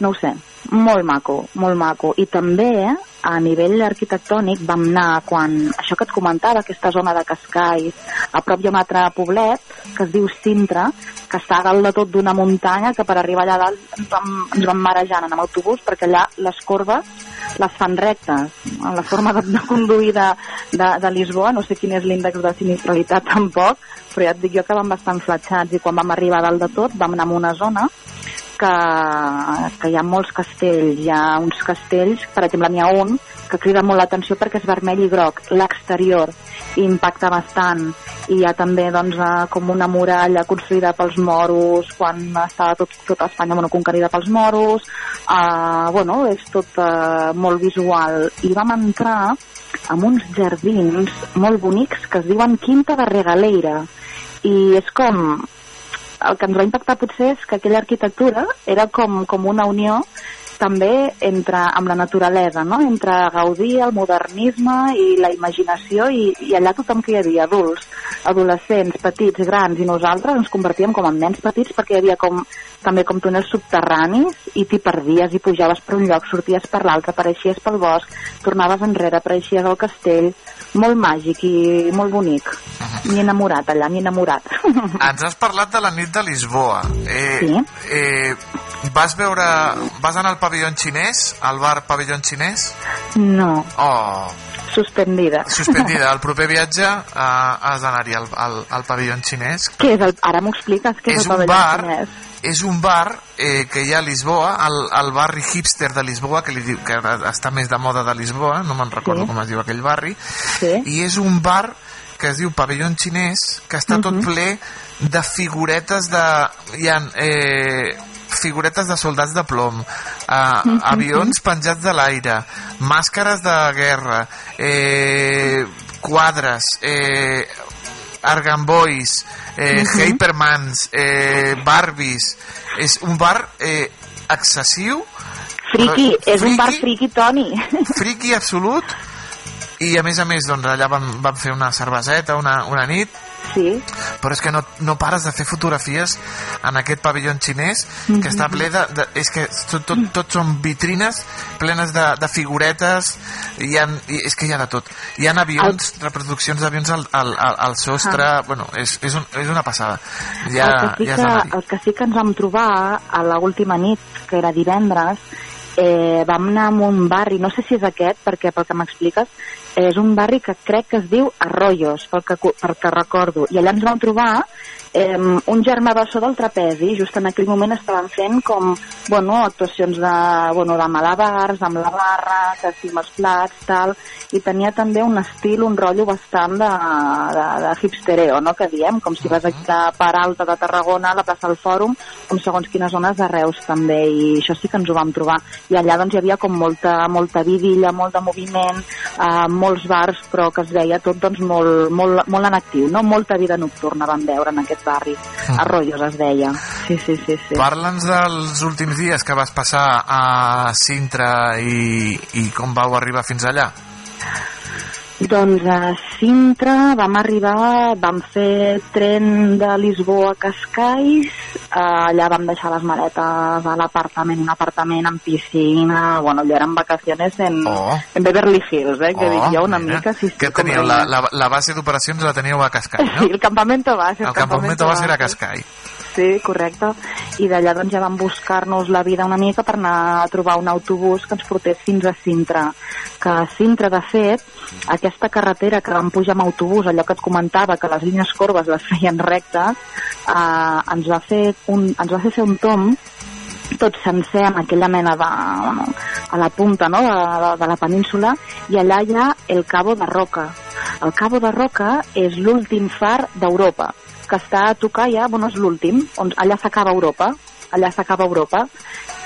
no ho sé, molt maco, molt maco. I també eh, a nivell arquitectònic vam anar quan, això que et comentava, aquesta zona de Cascais, a prop hi ha un altre poblet que es diu Sintra, que està dalt de tot d'una muntanya que per arribar allà dalt ens vam, ens vam marejant amb autobús perquè allà les corbes les fan rectes. En la forma de, de conduir de, de, de Lisboa, no sé quin és l'índex de sinistralitat [laughs] tampoc, però ja et dic jo que vam bastant flatxats i quan vam arribar dalt de tot vam anar a una zona que, que hi ha molts castells, hi ha uns castells, per exemple n'hi ha un que crida molt l'atenció perquè és vermell i groc, l'exterior impacta bastant. I hi ha també doncs, eh, com una muralla construïda pels moros quan estava tot, tota Espanya bueno, conquerida pels moros. Uh, bueno, és tot uh, molt visual. I vam entrar amb uns jardins molt bonics que es diuen Quinta de Regaleira. I és com el que ens va impactar potser és que aquella arquitectura era com, com una unió també entre, amb la naturalesa, no? entre Gaudí, el modernisme i la imaginació i, i allà tothom que hi havia, adults, adolescents, petits, grans i nosaltres ens convertíem com en nens petits perquè hi havia com, també com túnels subterranis i t'hi perdies i pujaves per un lloc, sorties per l'altre, apareixies pel bosc, tornaves enrere, apareixies al castell, molt màgic i molt bonic. [laughs] M'hi he enamorat allà, m'hi he enamorat. [laughs] Ens has parlat de la nit de Lisboa. Eh, Sí. eh, vas veure... Vas anar al pavelló xinès? Al bar pavelló xinès? No, Oh, suspendida. suspendida. El [laughs] proper viatge eh, has d'anar-hi al, al, al pavelló xinès. Què és el... Ara m'ho expliques, què és, És el un pavelló bar xinès? és un bar eh, que hi ha a Lisboa, al, al barri hipster de Lisboa, que, li diu, que està més de moda de Lisboa, no me'n recordo Sí. com es diu aquell barri, Sí. i és un bar que es diu Pavelló Xinès, que està tot ple de figuretes de... Hi ha eh, figuretes de soldats de plom, eh, avions penjats de l'aire, màscares de guerra, eh, quadres, eh, argambois, eh, Mhm. hypermans, eh, barbies... És un bar eh, excessiu, Friki, però- és un bar friki, Toni. friki absolut. I a més a més doncs allà vam, vam fer una cerveseta una, una nit sí. però és que no, no pares de fer fotografies en aquest pavelló xinès que està ple de, de és que tot, tot, tot són vitrines plenes de, de figuretes hi ha, i és que hi ha de tot hi ha avions, reproduccions d'avions al, al, al, al sostre, Ah. bueno, és, és, un, és una passada ja, el, que sí ja que, el que sí que ens vam trobar a l'última nit, que era divendres, eh, vam anar a un barri, no sé si és aquest, perquè pel que m'expliques, és un barri que crec que es diu Arroyos, pel que, pel que recordo. I allà ens vam trobar eh, un germà bessó del trapezi, just en aquell moment estaven fent com, bueno, actuacions de, bueno, de malabars, amb la barra, que si els plats, tal, i tenia també un estil, un rotllo bastant de, de, de hipstereo, no?, que diem, com si vas aquí a Part Alta de Tarragona, a la plaça del Fòrum, com segons quines zones de Reus també, i això sí que ens ho vam trobar. I allà doncs hi havia com molta, molta vidilla, molt de moviment, eh, molts bars, però que es veia tot doncs molt, molt, molt en actiu, no? Molta vida nocturna vam veure en aquest barri. Mm. Arroyos es deia. Sí, sí, sí. sí. Parla'ns dels últims dies que vas passar a Sintra i, i com vau arribar fins allà. Doncs a Sintra vam arribar, vam fer tren de Lisboa a Cascais, eh, allà vam deixar les maletes a l'apartament, un apartament amb piscina, bueno, allò eren vacaciones en, Oh. en Beverly Hills, eh, que Oh, dic jo una mira. mica. Que com teníeu? La, la, la base d'operacions la teníeu a Cascai, no? Sí, el campamento base. El campamento va ser a Cascai. Sí, correcte. I d'allà doncs ja vam buscar-nos la vida una mica per anar a trobar un autobús que ens portés fins a Sintra. Que a Sintra, de fet, aquesta carretera que vam pujar amb autobús, allò que et comentava, que les línies corbes les feien rectes, eh, ens, va fer un, ens va fer fer un tom tot sencer amb aquella mena de, bueno, a la punta no? de, de, de la península i allà hi ha el Cabo de Roca. El Cabo de Roca és l'últim far d'Europa, que està a tocar ja, bueno, és l'últim, on allà s'acaba Europa, allà s'acaba Europa,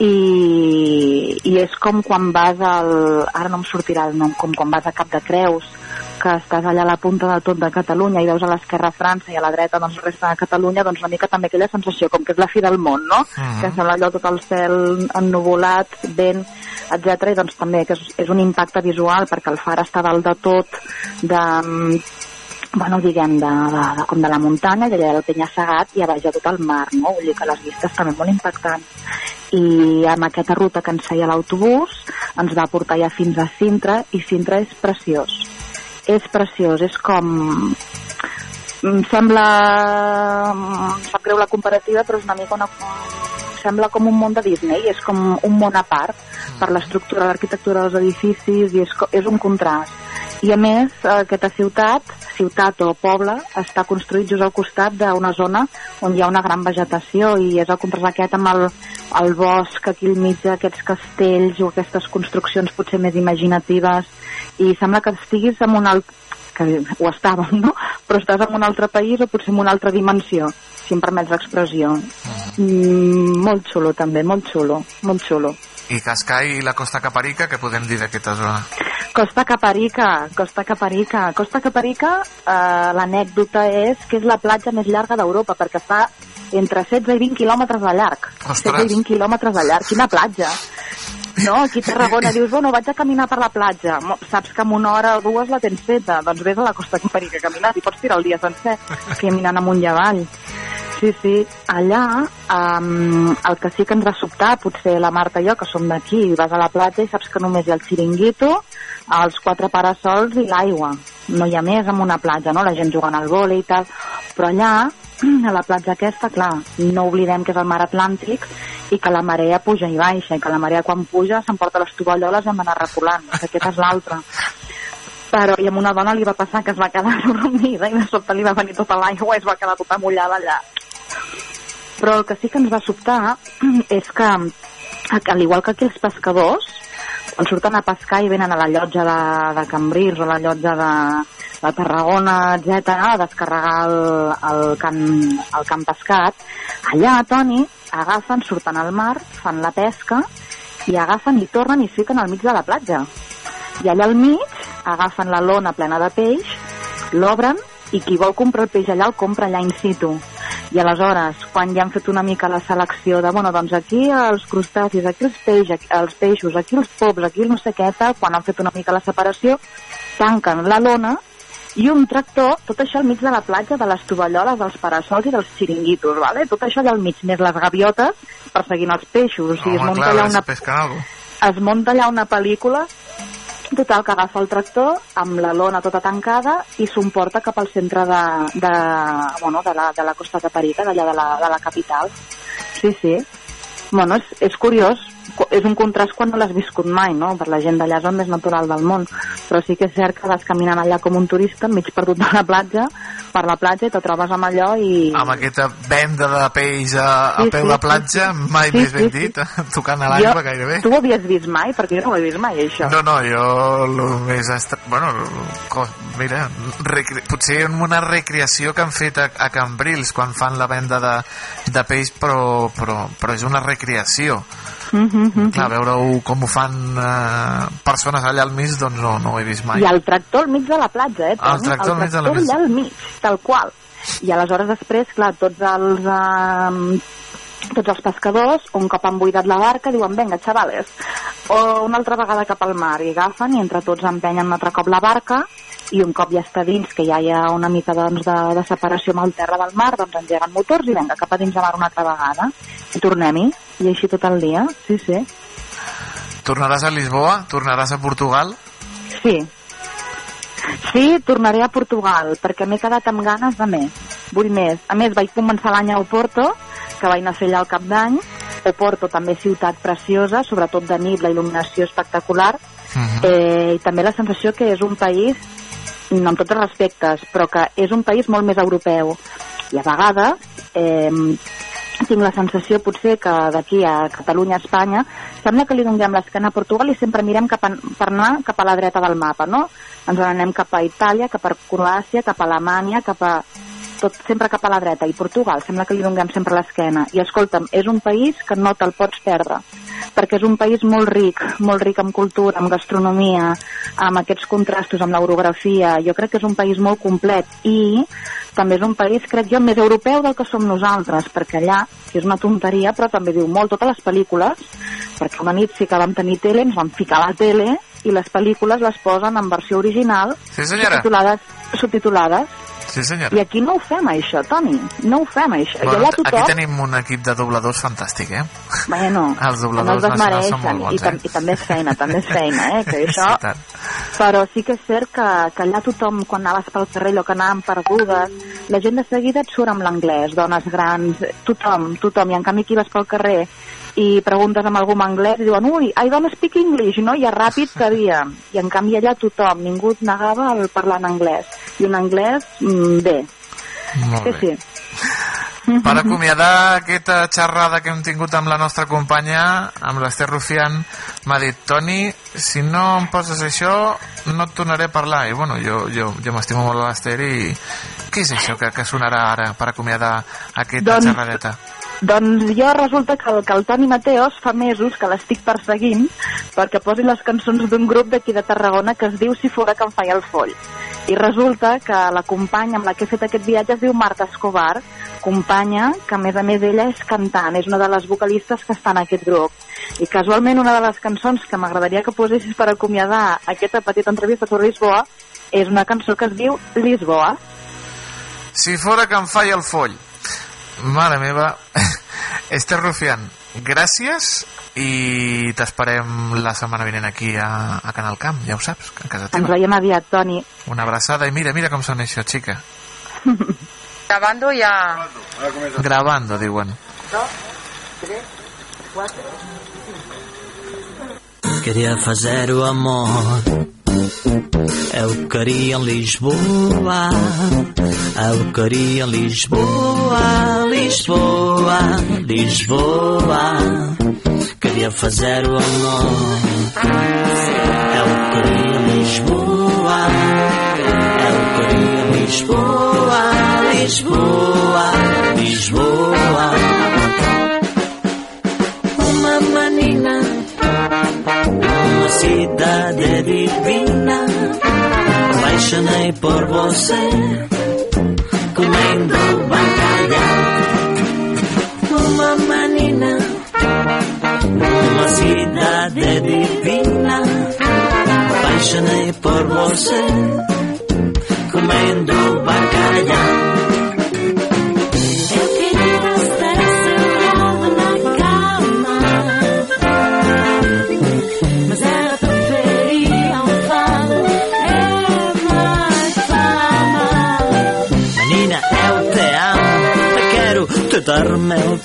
i, i és com quan vas al... ara no em sortirà el nom, com quan vas a Cap de Creus, que estàs allà a la punta de tot de Catalunya i veus a l'esquerra França i a la dreta doncs la resta de Catalunya, doncs una mica també aquella sensació com que és la fi del món, no? Mhm. Que sembla allò tot el cel ennuvolat, vent, etc. i doncs també que és, és un impacte visual perquè el far està dalt de tot de, bueno, diguem, de, de, de, com de la muntanya, i allà del penya-segat i a baix de tot el mar, no? Vull dir que les vistes també molt impactants. I amb aquesta ruta que ens feia l'autobús ens va portar ja fins a Sintra i Sintra és preciós. És preciós, és com... Em sembla... em sap greu la comparativa, però és una mica una... sembla com un món de Disney, és com un món a part per l'estructura, l'arquitectura dels edificis i és, és un contrast. I a més, aquesta ciutat, ciutat o poble, està construït just al costat d'una zona on hi ha una gran vegetació i és el contrast aquest amb el, el bosc aquí al mig d'aquests castells o aquestes construccions potser més imaginatives i sembla que estiguis en un alt que ho estàvem, no? Però estàs en un altre país o potser en una altra dimensió, si em permets l'expressió. Mm, molt xulo també, molt xulo, molt xulo. I Cascai i la Costa Caparica, què podem dir d'aquesta zona? Costa Caparica, Costa Caparica. Costa Caparica, eh, l'anècdota és que és la platja més llarga d'Europa, perquè fa entre 16 i 20 quilòmetres de llarg. Ostres. 16 i 20 quilòmetres de llarg. Quina platja! No, aquí a Tarragona [laughs] dius, bueno, vaig a caminar per la platja. Saps que en una hora o dues la tens feta. Doncs vés a la Costa Caparica a caminar i pots tirar el dia sencer caminant amunt i avall. Sí, sí, allà um, el que sí que ens va sobtar, potser la Marta i jo, que som d'aquí, vas a la platja i saps que només hi ha el xiringuito, els quatre parasols i l'aigua. No hi ha més en una platja, no? La gent jugant al vòlei i tal. Però allà, [clears throat] a la platja aquesta, clar, no oblidem que és el mar Atlàntic i que la marea puja i baixa, i que la marea quan puja s'emporta les tovalloles i hem d'anar reculant. Que aquesta és l'altra però i a una dona li va passar que es va quedar [laughs] dormida i de sobte li va venir tota l'aigua i es va quedar tota mullada allà però el que sí que ens va sobtar [clears throat] és que al igual que aquí els pescadors quan surten a pescar i venen a la llotja de, de Cambrils o a la llotja de, de Tarragona, etc a descarregar el, el, camp, el camp pescat allà, Toni, agafen, surten al mar, fan la pesca i agafen i tornen i es fiquen al mig de la platja. I allà al mig agafen la lona plena de peix, l'obren i qui vol comprar el peix allà el compra allà in situ. I aleshores, quan ja han fet una mica la selecció de, bueno, doncs aquí els crustacis, aquí els, peix, aquí, els peixos, aquí els pops, aquí el no sé què, tal, quan han fet una mica la separació, tanquen la lona i un tractor, tot això al mig de la platja, de les tovalloles, dels parasols i dels xiringuitos, vale? tot això allà al mig, més les gaviotes, perseguint els peixos. O sigui, es Home, munta clar, allà una... es munta allà una pel·lícula total que agafa el tractor amb la lona tota tancada i s'emporta cap al centre de, de, bueno, de, la, de la Costa Caparica, d'allà de, la, de la capital. Sí, sí. Bueno, és, és curiós, és un contrast quan no l'has viscut mai, no? Per la gent d'allà és el més natural del món, però sí que és cert que vas caminant allà com un turista, mig perdut de la platja, per la platja i te trobes amb allò i... Amb aquesta venda de peix a, a Sí, peu sí, de sí, platja, mai Sí, més ben sí, sí. dit, [laughs] tocant a l'aigua gairebé. Tu ho havies vist mai? Perquè jo no ho he vist mai, això. No, no, jo el més... Estra... Bueno, mira, recre... potser en una recreació que han fet a, a Cambrils quan fan la venda de, de peix, però, però, però és una recreació. Mm -hmm. Clar, veure com ho fan eh, persones allà al mig, doncs no, no ho he vist mai. I el tractor al mig de la platja, eh? Ah, el tractor al mig de la tractor allà al mig, tal qual. I aleshores després, clar, tots els... Eh, tots els pescadors, un cop han buidat la barca, diuen, venga, xavales, o una altra vegada cap al mar, i agafen i entre tots empenyen un altre cop la barca, i un cop ja està dins, que ja hi ha una mica doncs, de, de separació amb el terra del mar, doncs engeguen motors i vinga, cap a dins de mar una altra vegada. I tornem-hi, i així tot el dia, sí, sí. Tornaràs a Lisboa? Tornaràs a Portugal? Sí. Sí, tornaré a Portugal, perquè m'he quedat amb ganes de més. Vull més. A més, vaig començar l'any a Oporto, que vaig anar a fer allà al cap d'any. Oporto també ciutat preciosa, sobretot de nit, la il·luminació espectacular. eh, I també la sensació que és un país, amb tots els respectes, però que és un país molt més europeu. I a vegades eh, tinc la sensació potser que d'aquí a Catalunya, a Espanya, sembla que li donem l'esquena a Portugal i sempre mirem cap a, per anar cap a la dreta del mapa, no? Ens n'anem cap a Itàlia, cap a Croàcia, cap a Alemanya, cap a tot sempre cap a la dreta. I Portugal sembla que li donem sempre l'esquena. I escolta'm, és un país que no te'l pots perdre perquè és un país molt ric, molt ric en cultura, amb gastronomia, amb aquests contrastos amb l'orografia, jo crec que és un país molt complet i també és un país, crec jo, més europeu del que som nosaltres, perquè allà, que és una tonteria, però també diu molt totes les pel·lícules, perquè una nit sí que vam tenir tele, ens vam ficar a la tele i les pel·lícules les posen en versió original, Sí, senyora. subtitulades, subtitulades Sí, senyora. i aquí no ho fem, això, Toni. No ho fem, això. I allà aquí tothom... tenim un equip de dobladors fantàstic, eh? Bueno, [laughs] Els dobladors els nacionals són molt bons, I, eh? I també és feina, també és feina, eh? Que [laughs] això... veritat. Però sí que és cert que, que allà tothom, quan anaves pel carrer, allò que anàvem perdudes, la gent de seguida et surt amb l'anglès, dones grans, tothom, tothom. I en canvi aquí vas pel carrer i preguntes amb algú en anglès i diuen, ui, I don't speak English, no? I a ràpid havia. I en canvi allà tothom, ningú et negava el parlar en anglès. I un anglès, mm, bé. Molt Sí, bé. sí. Per acomiadar aquesta xerrada que hem tingut amb la nostra companya, amb l'Ester Rufián, m'ha dit, Toni, si no em poses això, no et tornaré a parlar. I bueno, jo, jo, jo m'estimo molt l'Ester i què és això que, que sonarà ara per acomiadar aquesta Doncs- xerradeta? Doncs jo resulta que el, que el Toni Mateos fa mesos que l'estic perseguint perquè posi les cançons d'un grup d'aquí de Tarragona que es diu Si fora que em feia el foll. I resulta que la companya amb la que he fet aquest viatge es diu Marta Escobar, companya que a més a més ella és cantant, és una de les vocalistes que està en aquest grup. I casualment una de les cançons que m'agradaria que posessis per acomiadar aquesta petita entrevista sobre Lisboa és una cançó que es diu Lisboa. Si fora que em faia el foll. Mare meva. [laughs] Esther Rufián, gràcies i t'esperem la setmana vinent aquí a, a Canal Camp, ja ho saps, a casa Ens teva. veiem aviat, Toni. Una abraçada i mira, mira com sona això, xica. [laughs] Grabando ja... Grabando, diuen. Queria fazer o amor Eu em Lisboa. Eu em Lisboa. Lisboa, Lisboa. Queria fazer o amor Eu em Lisboa. Eu em Lisboa. Lisboa, Lisboa. Uma menina, uma cidade divina, apaixonei por você, comendo bacalhau. Uma menina, uma cidade divina, apaixonei por você, comendo bacalhau. Te dar meu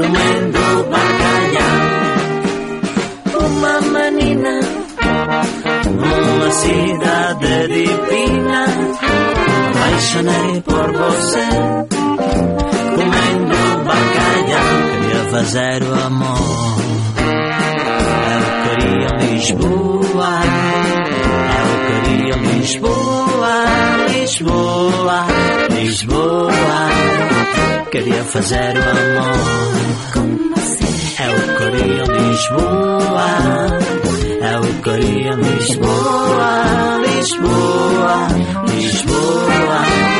comendo bacalhau. Uma menina, uma cidade divina, apaixonei por você, comendo bacalhau. Queria fazer o amor. Eu queria Lisboa, eu queria Lisboa, Lisboa, Lisboa. Queria fazer o amor com você. Eu queria Lisboa, eu queria Lisboa, Lisboa, Lisboa.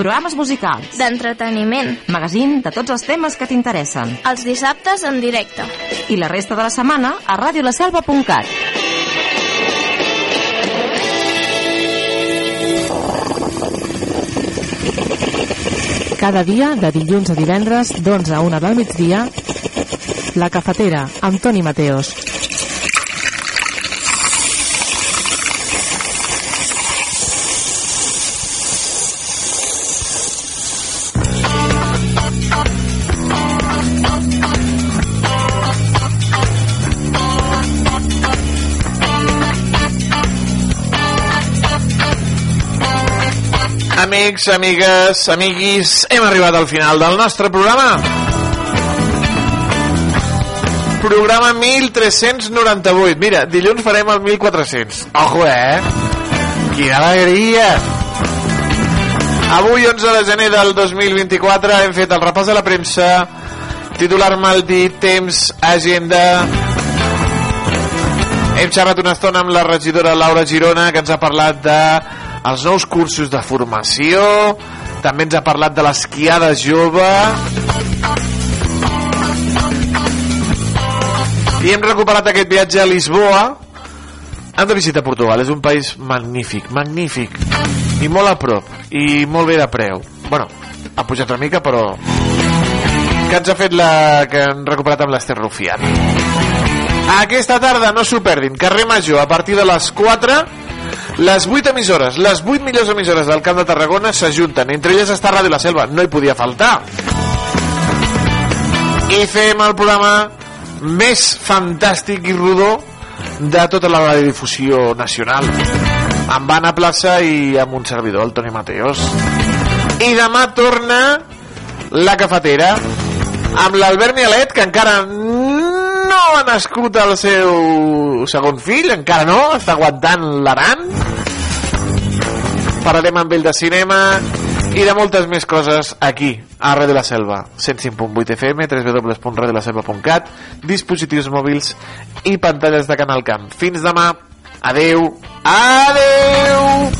Programes musicals. D'entreteniment. Magazín de tots els temes que t'interessen. Els dissabtes en directe. I la resta de la setmana a radiolaselva.cat. Cada dia, de dilluns a divendres, d'11 a 1 del migdia, La Cafetera, amb Toni Mateos. Amics, amigues, amiguis, hem arribat al final del nostre programa. Programa 1398. Mira, dilluns farem el 1400. Ojo, eh? Quina alegria! Avui, 11 de gener del 2024, hem fet el repàs de la premsa, titular mal dit, temps, agenda... Hem xerrat una estona amb la regidora Laura Girona, que ens ha parlat de els nous cursos de formació, també ens ha parlat de l'esquiada jove, i hem recuperat aquest viatge a Lisboa, hem de visitar Portugal, és un país magnífic, magnífic, i molt a prop, i molt bé de preu. Bueno, ha pujat una mica, però que ens ha fet la que hem recuperat amb l'Ester Rufián. Aquesta tarda no s'ho perdin, carrer Major, a partir de les 4 Les 8 emissores, les 8 millors emissores del Camp de Tarragona s'ajunten. Entre elles està Ràdio La Selva, no hi podia faltar. I fem el programa més fantàstic i rodó de tota la radiodifusió nacional. Amb Anna Plaça i amb un servidor, el Toni Mateos. I demà torna la cafetera amb l'Albert Mialet, que encara ha nascut el seu segon fill, encara no, està aguantant l'aran. Parlarem amb ell de cinema i de moltes més coses aquí, a de la Selva, 105.8 FM, www.redelaselva.cat, dispositius mòbils i pantalles de Canal Camp. Fins demà. Adeu. Adeu.